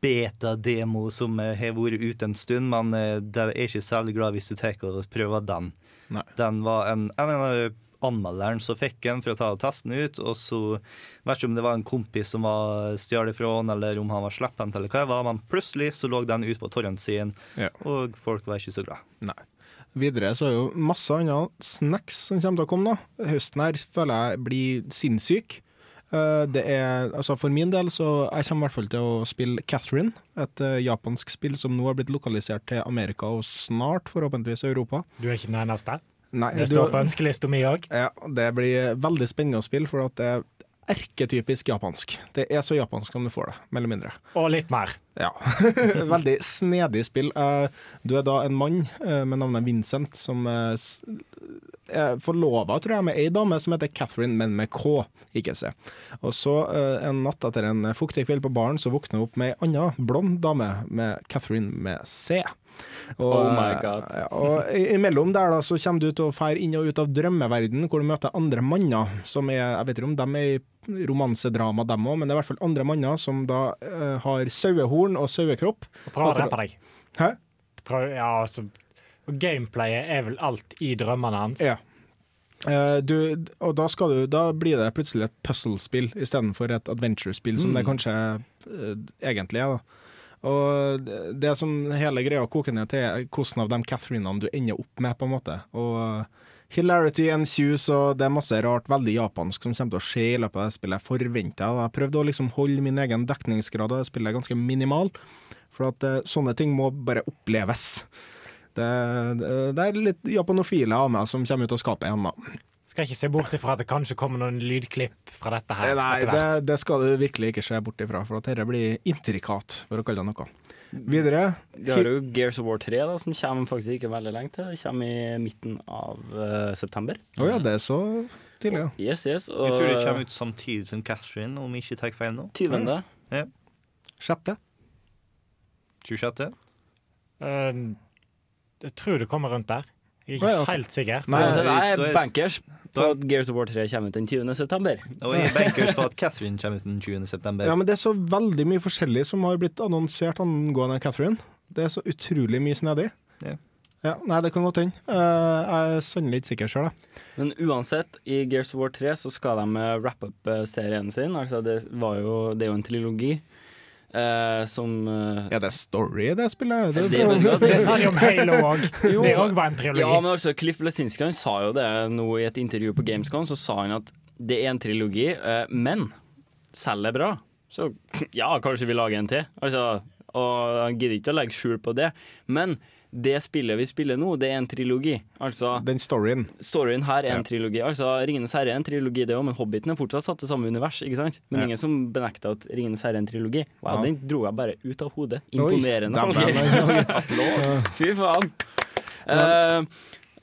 beta-demo som eh, har vært ute en stund, men eh, det er ikke særlig glad hvis du tar og prøver den. Nei. Den var en, en av anmelderen som fikk den for å ta testen ut, og så vet ikke om det var en kompis som var stjålet fra han, eller om han var slepphendt, eller hva det var, men plutselig så lå den ute på torrent-siden, Ja. og folk var ikke så glad. Nei. Videre så er jo masse andre snacks som kommer til å komme. da. Høsten her føler jeg blir sinnssyk. Eh, Det er, altså For min del så jeg kommer i hvert fall til å spille Catherine, et eh, japansk spill som nå har blitt lokalisert til Amerika og snart forhåpentligvis Europa. Du er ikke den eneste. Nei, Det du- står på ønskelista mi òg. Ja, det blir veldig spennende å spille, for at det erketypisk japansk. Det er så japansk som du får det, mer eller mindre. Og litt mer. Ja. Veldig snedig spill. Eh, Du er da en mann eh, med navnet Vincent som eh, er forlova, tror jeg, med ei dame som heter Catherine, men med K, ikke C. Og så en natt etter en fuktig kveld på baren, så våkner hun opp med ei anna blond dame med Catherine med C. Og, Oh my God. eh, Og imellom der da, så kommer du til å feire inn og ut av drømmeverden, hvor du møter andre manner, som er, jeg vet ikke om de er i romansedrama, dem òg, men det er i hvert fall andre manner som da uh, har sauehorn og sauekropp. Og prøv å drepe deg. Hæ? Prøv, ja, altså, gameplayet er vel alt i drømmene hans. Ja. Uh, du, og da, du, da blir det plutselig et puzzle-spill istedenfor et adventure-spill, som det kanskje uh, egentlig er. da. Og det- som hele greia koker ned til, er hvordan av de Catherinene du ender opp med, på en måte. Og Hilarity hilarity ensues, og det er masse rart, veldig japansk, som kommer til å skje i løpet av det spillet. Jeg forventer jeg. Jeg prøvde å liksom holde min egen dekningsgrad av det spillet ganske minimal, for at eh, sånne ting må bare oppleves. Det, det, det er litt japanofile av meg som kommer ut av skapet igjen, da. Skal ikke se bort ifra at det kanskje kommer noen lydklipp fra dette her. Nei, etter det, det skal du virkelig ikke se bort ifra, for at dette blir intrikat, for å kalle det noe. Videre Vi har jo Gears of War 3, da, som kommer faktisk ikke veldig lenge til. Det kommer i midten av uh, september. Å ja, det er så tidlig, ja. Yes, yes. Jeg tror det kommer ut samtidig som Catherine, om jeg ikke tar feil nå. 20. Ja. Sjette. 26. Uh, jeg tror det kommer rundt der. Jeg er ikke helt sikker. Nei, nei, det er- bankers på at Gears of War 3 kommer ut den 20. september. Og er bankers på at Catherine kommer ut den 20. september. Ja, men det er så veldig mye forskjellig som har blitt annonsert angående Catherine. Det er så utrolig mye snedig. Ja. Ja, nei, det kan godt hende. Eh, jeg er sannelig ikke sikker sjøl, jeg. Men uansett, i Gears of War 3 så skal de eh, wrap up eh, serien sin. Altså det, var jo, det er jo en trilogi eh, som uh, Er det story det spillet? Det, Det det. Det sa de om Halo òg. Det òg var en trilogi. Ja, men altså, Cliff Lesinski han sa jo det nå i et intervju på Gamescom. Så sa han at det er en trilogi, uh, men selger bra. Så ja, kanskje vi lager en til. Altså, og han gidder ikke å legge skjul på det. Men det spillet vi spiller nå, det er en trilogi. Altså, Den storyen. Storyen her er en Ja. trilogi. Altså, Ringenes herre er en trilogi, det òg, men Hobbiten er fortsatt satt til samme univers. ikke sant? Men Ja. ingen som benekter at Ringenes herre er en trilogi. Wow, Ja. Den dro jeg bare ut av hodet. Imponerende. Holger. Applaus. Fy faen. Uh,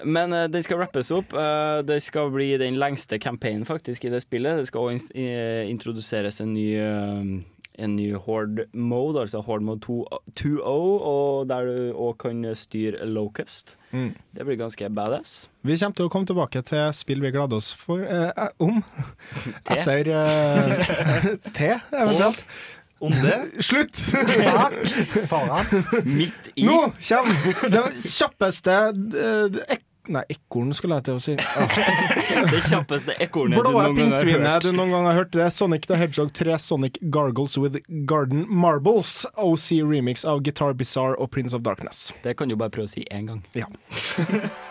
men uh, den skal rappes opp. Uh, det skal bli den lengste campaignen faktisk i det spillet. Det skal også in introduseres en ny en ny Horde mode, altså Horde mode 2 2.0, og der du òg kan styre Locust. Mm. Det blir ganske badass. Vi kommer til å komme tilbake til spill vi gleder oss for, eh, eh, om Te. etter eh, te, eventuelt. Om det Slutt! Foran. Midt i Nå kommer det kjappeste eh, Nei, ekorn skulle jeg til å si. Ah. det kjappeste ekornet du noen gang har hørt. du noen gang har hørt. Det er Sonic the Hedgehog 3 Sonic Gargles with Garden Marbles. OC remix av Guitar Bizarre og Prince of Darkness. Det kan du bare prøve å si én gang. Ja.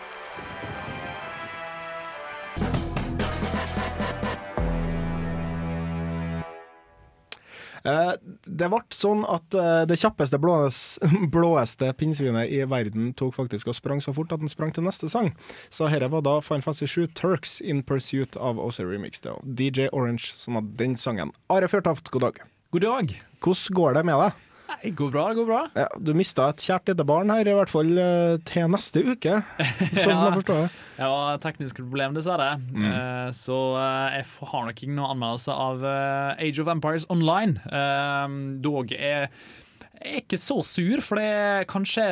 Det ble sånn at eh, det kjappeste blåes, blåeste pinnsvinet i verden tok faktisk og sprang så fort at den sprang til neste sang. Så dette var da Final Fantasy 7 Turks in Pursuit av OC Remix. Det DJ Orange som hadde den sangen. Are Fjørtoft, god dag. God dag. Hvordan går det med deg? Nei, går bra, det går bra. Ja, du mista et kjært lite barn her, i hvert fall eh, til neste uke, sånn som jeg forstår det. Ja, tekniske problem, dessverre. Eh, så uh, jeg har nok ikke noen anmeldelse av uh, Age of Empires Online. Dog er jeg er ikke så sur, for det er kanskje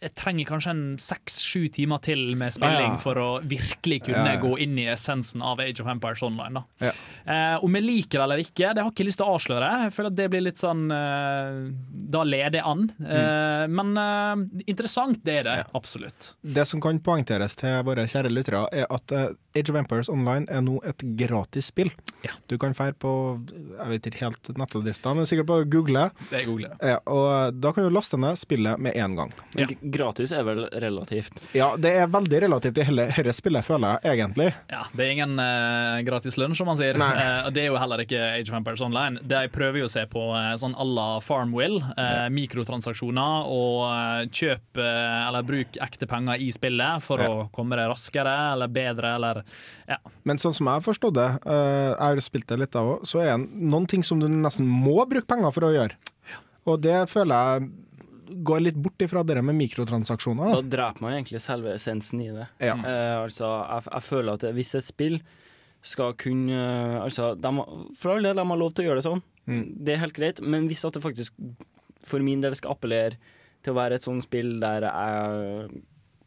jeg trenger kanskje en seks-sju timer til med spilling ja, ja. for å virkelig kunne gå inn i essensen av Age of Empires Online. Da. Ja. Eh, om jeg liker det eller ikke, det har jeg ikke lyst til å avsløre. Jeg føler at det blir litt sånn eh, Da leder jeg an. Eh, Men eh, interessant, det er det absolutt. Det som kan poengteres til våre kjære lyttere, er at eh, Age of Empires Online er nå et gratis spill. Ja. Du kan feire på jeg vet ikke helt nettadressa, men sikkert på Google. Det er Google. Ja, og da kan du laste ned spillet med en gang. Ja. Gratis er vel relativt. Ja, det er veldig relativt i hele dette spillet, føler jeg egentlig. Ja, Det er ingen uh, gratis lunsj, som man sier. Eh, og det er jo heller ikke Age of Empires Online. Det jeg prøver jo å se på uh, sånn à la Farmwill. Eh, Mikrotransaksjoner og kjøp eller bruk ekte penger i spillet for Ja. å komme det raskere eller bedre eller Ja. Men sånn som jeg har forstått det, jeg har spilt det litt av òg, så er det noen ting som du nesten må bruke penger for å gjøre. Og det føler jeg går litt bort ifra det med mikrotransaksjoner. Da Da. dreper man egentlig selve essensen i det. Ja. Eh, altså, jeg, jeg føler at hvis et spill skal kunne eh, Altså, de, for all del, de har lov til å gjøre det sånn. Mm. Det er helt greit, men hvis at det faktisk for min del skal appellere til å være et sånt spill der jeg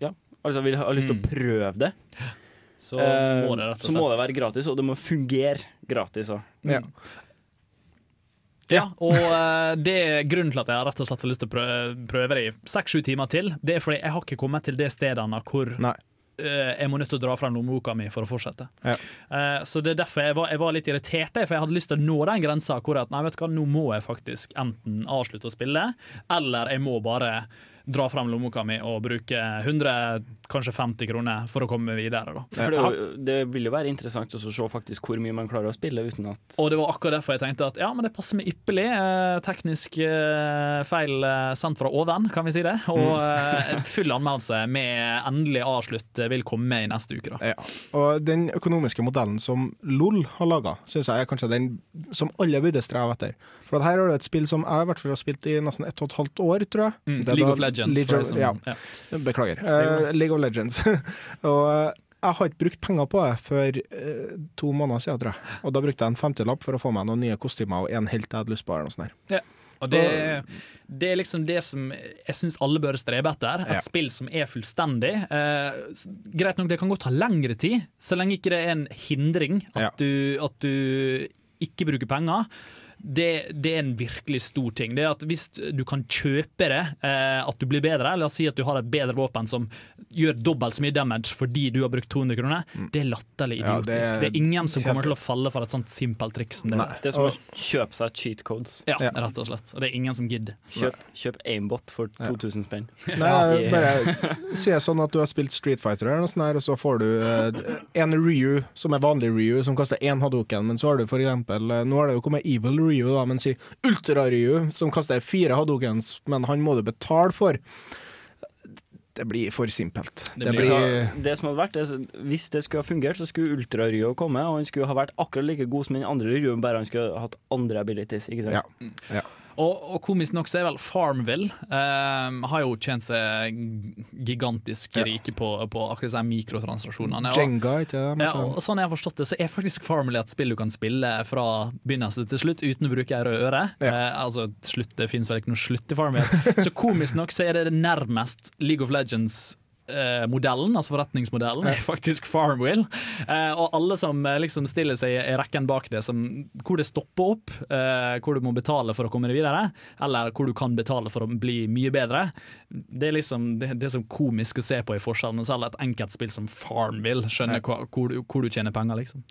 ja, altså vil ha lyst til å prøve det, Så eh, må det rett og så må det være gratis, og det må fungere gratis òg. Ja. Ja, og uh, det er grunnen til at jeg har rett og slett lyst til å prøve, prøve det i seks-sju timer til. Det er fordi jeg har ikke kommet til det stedene hvor Nei. Uh, jeg må nødt til å dra frem lommeboka mi for å fortsette. Ja. Uh, så det er derfor jeg var, jeg var litt irritert, for jeg hadde lyst til å nå den grensa hvor at, nei, vet du hva, nå må jeg faktisk enten avslutte å spille, eller jeg må bare dra frem lommeboka mi og bruke 100, kanskje 50 kroner for å komme videre. Da. For det, det vil jo være interessant også å se faktisk hvor mye man klarer å spille uten at Og det var akkurat derfor jeg tenkte at ja, men det passer meg ypperlig. Eh, teknisk eh, feil eh, sendt fra oven, kan vi si det. Og eh, full anmeldelse med endelig avslutt vil komme i neste uke. Da. Ja. Og den økonomiske modellen som LOL har laga, syns jeg er kanskje den som alle burde streve etter. For at her har du et spill som jeg i hvert fall har spilt i nesten ett og et halvt år, tror jeg. Mm, Det League of Legends, League for of- som- ja. ja. Beklager. Uh, League of Legends. og eh, jeg har ikke brukt penger på det før uh, to måneder siden, tror jeg. Og da brukte jeg en femtilapp for å få meg noen nye kostymer og en helt jeg hadde lyst på. Eller noe sånt der. Ja. Og det, det er liksom det som jeg syns alle bør strebe etter. Et Ja. spill som er fullstendig. Eh, greit nok, det kan godt ta lengre tid, så lenge ikke det er en hindring at, Ja. du, at du ikke bruker penger. Det, det er en virkelig stor ting. Det er at Hvis du kan kjøpe det, eh, at du blir bedre, la oss si at du har et bedre våpen som gjør dobbelt så mye damage fordi du har brukt 200 kroner, det er latterlig Ja, idiotisk. det er det, er ingen som helt- kommer til å falle for et sånt simpelt triks som det. Nei. Det er som å kjøpe seg cheat codes. Ja, Ja. rett og slett. Og det er ingen som gidder. Kjøp, kjøp aimbot for 2000 spenn. Nei, bare sier sånn at du har spilt Street Fighter, eller noe sånt her, og så får du eh, en Ryu som er vanlig Ryu, som kaster én Hadoken, men så har du for eksempel eh, Nå har det jo kommet Evil Ryu, da, men si Ultra Ryu, som kaster fire Hadokens, men han må du betale for. Det blir for simpelt. Det Det blir- Så det som hadde vært, det, hvis det skulle ha fungert, så skulle Ultra Ryo komme, og han skulle ha vært akkurat like god som den andre Ryoen, bare han skulle ha hatt andre abilities. Ikke sant? Ja. ja. Og, og komisk nok så er vel Farmville um, har jo tjent seg gigantisk Ja. rike på, på akkurat disse mikrotransaksjonene. Jenga, ikke det? ja, og sånn jeg har forstått det, så er faktisk Farmville et spill du kan spille fra begynnelse til slutt uten å bruke ei rød øre. Ja. Uh, altså, slutt, det finnes vel ikke noe slutt i Farmville. så komisk nok så er det nærmest League of Legends modellen, altså forretningsmodellen, er faktisk Farmville. Eh, og alle som eh, liksom stiller seg i rekken bak det, som, hvor det stopper opp, eh, hvor du må betale for å komme videre, eller hvor du kan betale for å bli mye bedre, det er liksom det, det så komisk å se på i forskjellen. Selv et enkelt spill som Farmville skjønner hva, hvor, du, hvor du tjener penger, liksom.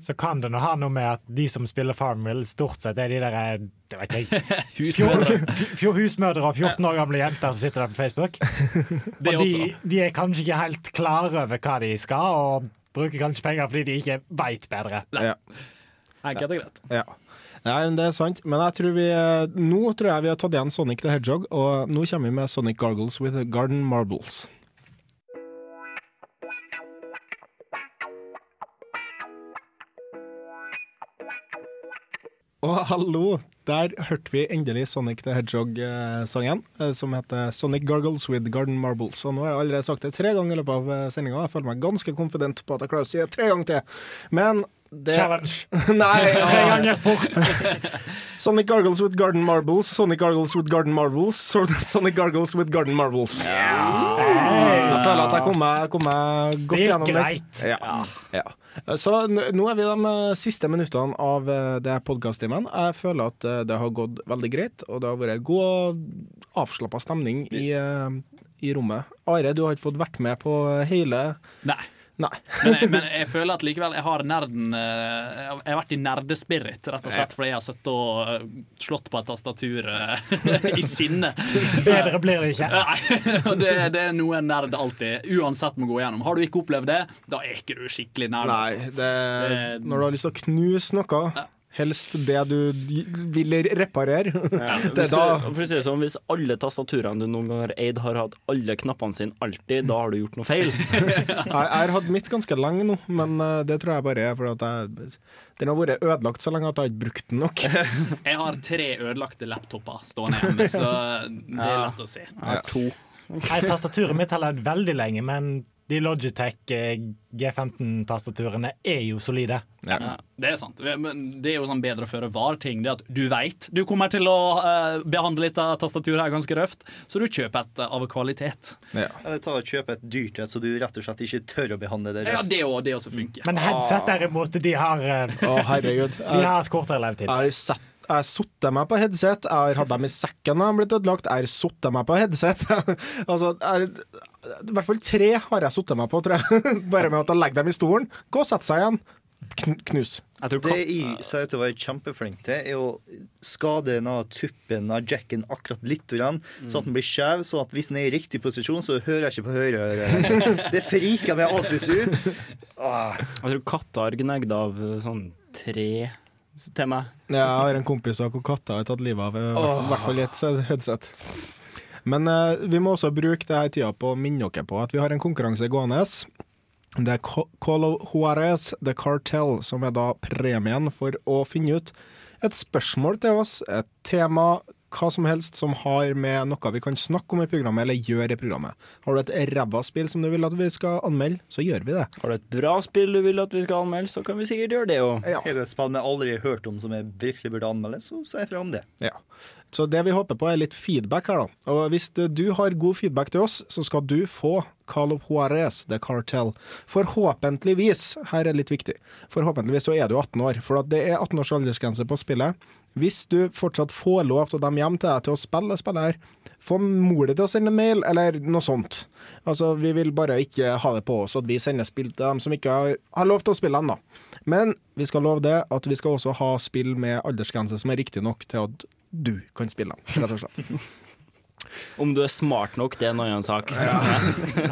Så kan det nå ha noe med at de som spiller Farmville, stort sett er de der eh, det vet jeg, Husmødre. fjor- husmødre og 14 år gamle jenter som sitter der på Facebook. Det Og de, også. de er kanskje ikke helt klare over hva de skal, og bruker kanskje penger fordi de ikke veit bedre. Ja. Enkelt og greit. Ja. Nei, det er sant. Men jeg tror vi, eh, nå tror jeg vi har tatt igjen Sonic the Hedgehog, og nå kommer vi med Sonic Gargles with Garden Marbles. Og hallo, der hørte vi endelig Sonic the Hedgehog-sangen, eh, som heter Sonic Gargles with Garden Marbles. Og nå har jeg allerede sagt det tre ganger i løpet av sendinga. Jeg føler meg ganske konfident på at jeg klarer å si det tre ganger til. Men det Challenge. Nei, Tre ganger fort. Sonic Gargles with Garden Marbles, Sonic Gargles with Garden Marbles, Sonic Gargles with Garden Marbles. Jeg føler at jeg kom meg, kom meg godt Det gjennom det. greit. Ja. Ja. Så nå er vi de eh, siste minuttene av det podkast-timen. Jeg føler at eh, det har gått veldig greit, og det har vært god og avslappa stemning i, eh, i rommet. Are, du har ikke fått vært med på hele Nei. Nei. Men jeg, men jeg føler at likevel jeg har nerden eh, Jeg har vært i nerdespirit, rett og slett fordi jeg har sittet og eh, slått på et tastatur eh, i sinne. Bedre blir det ikke. Nei, det, det er noe en nerd alltid uansett må gå gjennom. Har du ikke opplevd det, da er ikke du skikkelig nerd. Nei, altså. det, Det- når du har lyst til å knuse noe, helst det du vil reparere, Ja, det hvis, du, for å si det sånn, hvis alle tastaturene du noen gang har eid, har hatt alle knappene sine alltid, da har du gjort noe feil. Jeg, har hatt mitt ganske lenge nå, men eh, det tror jeg bare er fordi at jeg, den har vært ødelagt så lenge at jeg ikke har brukt den nok. Jeg har tre ødelagte laptoper stående hjemme, så det er lett å se. Jeg har to. Nei, tastaturet mitt har levd veldig lenge, men de Logitech eh, G15-tastaturene er jo solide. Ja, det er sant. Men det er jo sånn bedre å føre var-ting. Det at du veit du kommer til å uh, behandle litt av tastaturet her ganske røft, så du kjøper et eh, av kvalitet. Eller ta og kjøpe et dyrt et, så du rett og slett ikke tør å behandle det Ja, røft. det også, det også funker. Men headset derimot, de har, uh, oh, herregud. de har et kortere levetid. Jeg har sett jeg har sittet meg på headset, jeg har hatt dem i sekken når de har blitt ødelagt, jeg har satt meg på headset. altså, jeg, I hvert fall tre har jeg satt meg på, tror jeg. Bare med at jeg legger dem i stolen, gå og sett seg igjen. knus. Jeg tror Det jeg ser ut til å være kjempeflink til, er å skade denne tuppen av jacken akkurat litt, grann, sånn at den blir skjev, sånn at hvis den er i riktig posisjon, så hører jeg ikke på høyre øre. Det friker meg alltid ut. Ah. jeg tror katter har gnagd av eh, sånn tre til meg. Jeg har en kompis hvor katta har tatt livet av, i hvert- fall i et headset. Men eh, vi må også bruke denne tida på å minne dere på at vi har en konkurranse gående. Det er Call of Juarez The Cartel som er da premien for å finne ut et spørsmål til oss, et tema, hva som helst som har med noe vi kan snakke om i programmet, eller gjøre i programmet. Har du et ræva spill som du vil at vi skal anmelde, så gjør vi det. Har du et bra spill du vil at vi skal anmelde, så kan vi sikkert gjøre det òg. Ja. Er det et spill vi aldri har hørt om som jeg virkelig burde anmelde, så sier jeg fra om det. Ja. Så det vi håper på er litt feedback her, da. Og hvis du har god feedback til oss, så skal du få Call of Juarez, The Cartel. Forhåpentligvis, her er litt viktig, forhåpentligvis så er du 18 år. For at det er 18 års aldersgrense på spillet. Hvis du fortsatt får lov til dem hjem til deg til å spille spillet her, få mor di til å sende mail, eller noe sånt. Altså, Vi vil bare ikke ha det på oss at vi sender spill til dem som ikke har, har lov til å spille ennå. Men vi skal love det at vi skal også ha spill med aldersgrense som er riktig nok til at du kan spille dem, rett og slett. Om du er smart nok, det er en annen sak.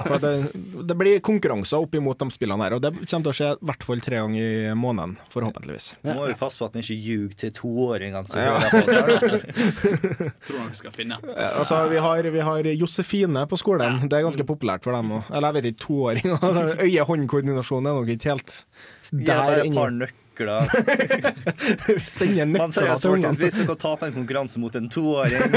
For det, det blir konkurranser opp imot de spillene her, og det kommer til å skje i hvert fall tre ganger i måneden, forhåpentligvis. Nå må jo passe på at vi ikke ljuger til toåringene som Ja. på. Altså. Tror han skal finne et. Ja, Altså, vi har, vi har Josefine på skolen, det er ganske populært for dem òg. Eller jeg vet ikke, toåringer. Øye-hånd-koordinasjon er nok ikke helt der inne. Nøkler. Vi sender Man nøkler til ungene. hvis dere taper en konkurranse mot en toåring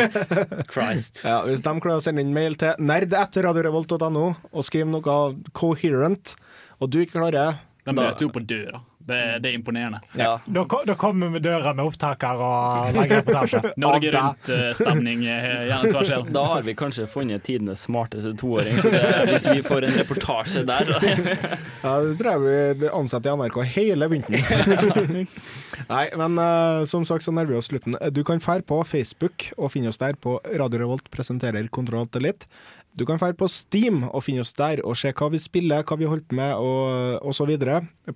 Christ. Ja, hvis de klarer å sende inn mail til nerd.radiorevolt.no og skrive noe coherent, og du ikke klarer De møter jo på døra. Det, det er imponerende. Ja. Da, da kommer vi med døra med opptaker og lager reportasje. Norge Av deg. Rundt-stemning gjerne tvers igjen. Da har vi kanskje funnet tidenes smarteste toåring, så det, hvis vi får en reportasje der Ja, det tror jeg vi ansetter i NRK hele vinteren. Nei, men uh, som sagt så nærmer vi oss slutten. Du kan fære på Facebook og finne oss der på Radio Revolt presenterer Kontroll til Elite. Du kan dra på Steam og finne oss der og se hva vi spiller, hva vi har holdt med og, osv.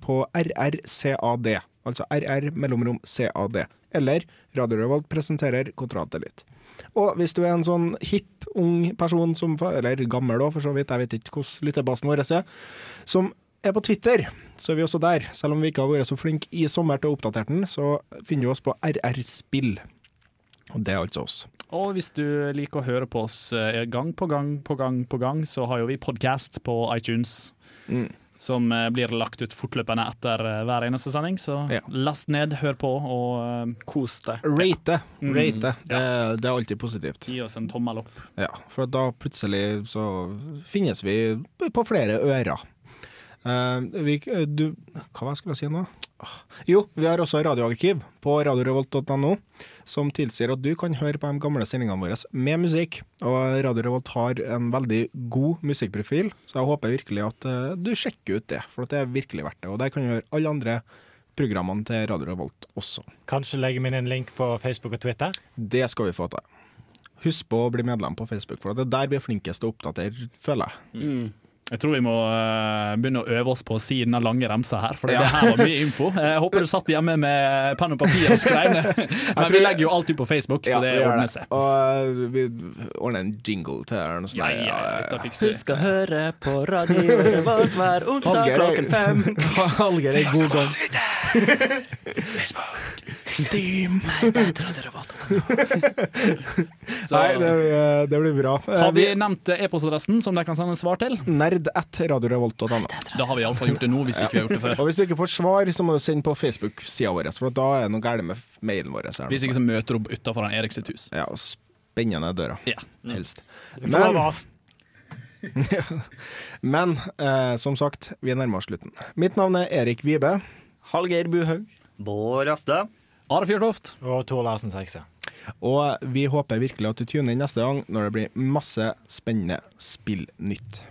på RRCAD. Altså RR mellomrom CAD. Eller Radio Revolt presenterer Kontroll Alt Og hvis du er en sånn hipp, ung person, som, eller gammel da, for så vidt, jeg vet ikke hvordan lytterbasen vår er, som er på Twitter, så er vi også der. Selv om vi ikke har vært så flinke i sommer til å oppdatere den, så finner du oss på RR Spill. Og det er altså oss. Og hvis du liker å høre på oss eh, gang på gang på gang på gang, så har jo vi podkast på iTunes. Mm. Som eh, blir lagt ut fortløpende etter eh, hver eneste sending. Så Ja. last ned, hør på, og Kos deg. Rate. Mm. Rate. Det, det er alltid positivt. gi oss en tommel opp. Ja, for da plutselig så finnes vi på flere ører. Uh, vi, du, hva var jeg skulle si nå? Jo, vi har også radioarkiv på radiorevolt.no, som tilsier at du kan høre på de gamle sendingene våre med musikk. Og Radio Revolt har en veldig god musikkprofil, så jeg håper virkelig at eh, du sjekker ut det, for at det er virkelig verdt det. Og der kan du høre alle andre programmene til Radio Revolt også. Kanskje legge inn en link på Facebook og Twitter. Det skal vi få til. Husk på å bli medlem på Facebook, for det er der vi er flinkest til å oppdatere, føler jeg. Mm. Jeg tror vi må eh, begynne å øve oss på å si denne lange remsa her, for Ja. det her var mye info. Jeg håper du satt hjemme med penn og papir og skrev ned. Men vi legger jo alt ut på Facebook, så det ordner seg. Og eh, vi ordner en jingle til her. Ja, Ja, ja. Husk å høre på Radio Revolt hver onsdag klokken fem. Hallgeir er god gang. Steam. Nei, det, blir- det blir bra. Eh, har vi nevnt e-postadressen som de kan sende svar til? Nerd at radiorevolt.no. Da har vi iallfall gjort det nå, hvis ikke vi har gjort det før. Og hvis du ikke får svar, så må du sende på Facebook-sida vår, for da er det noe galt med mailen vår. Hvis ikke så møter du opp utafor Erik sitt hus. Ja, og spennende døra, Ja. helst. Men, men eh, som sagt, vi nærmer oss slutten. Mitt navn er Erik Vibe. Hallgeir Buhaug. Bård Asta. Are Fjørtoft. Og Tor Larsen Sekse. Og vi håper virkelig at du tuner inn neste gang når det blir masse spennende spillnytt.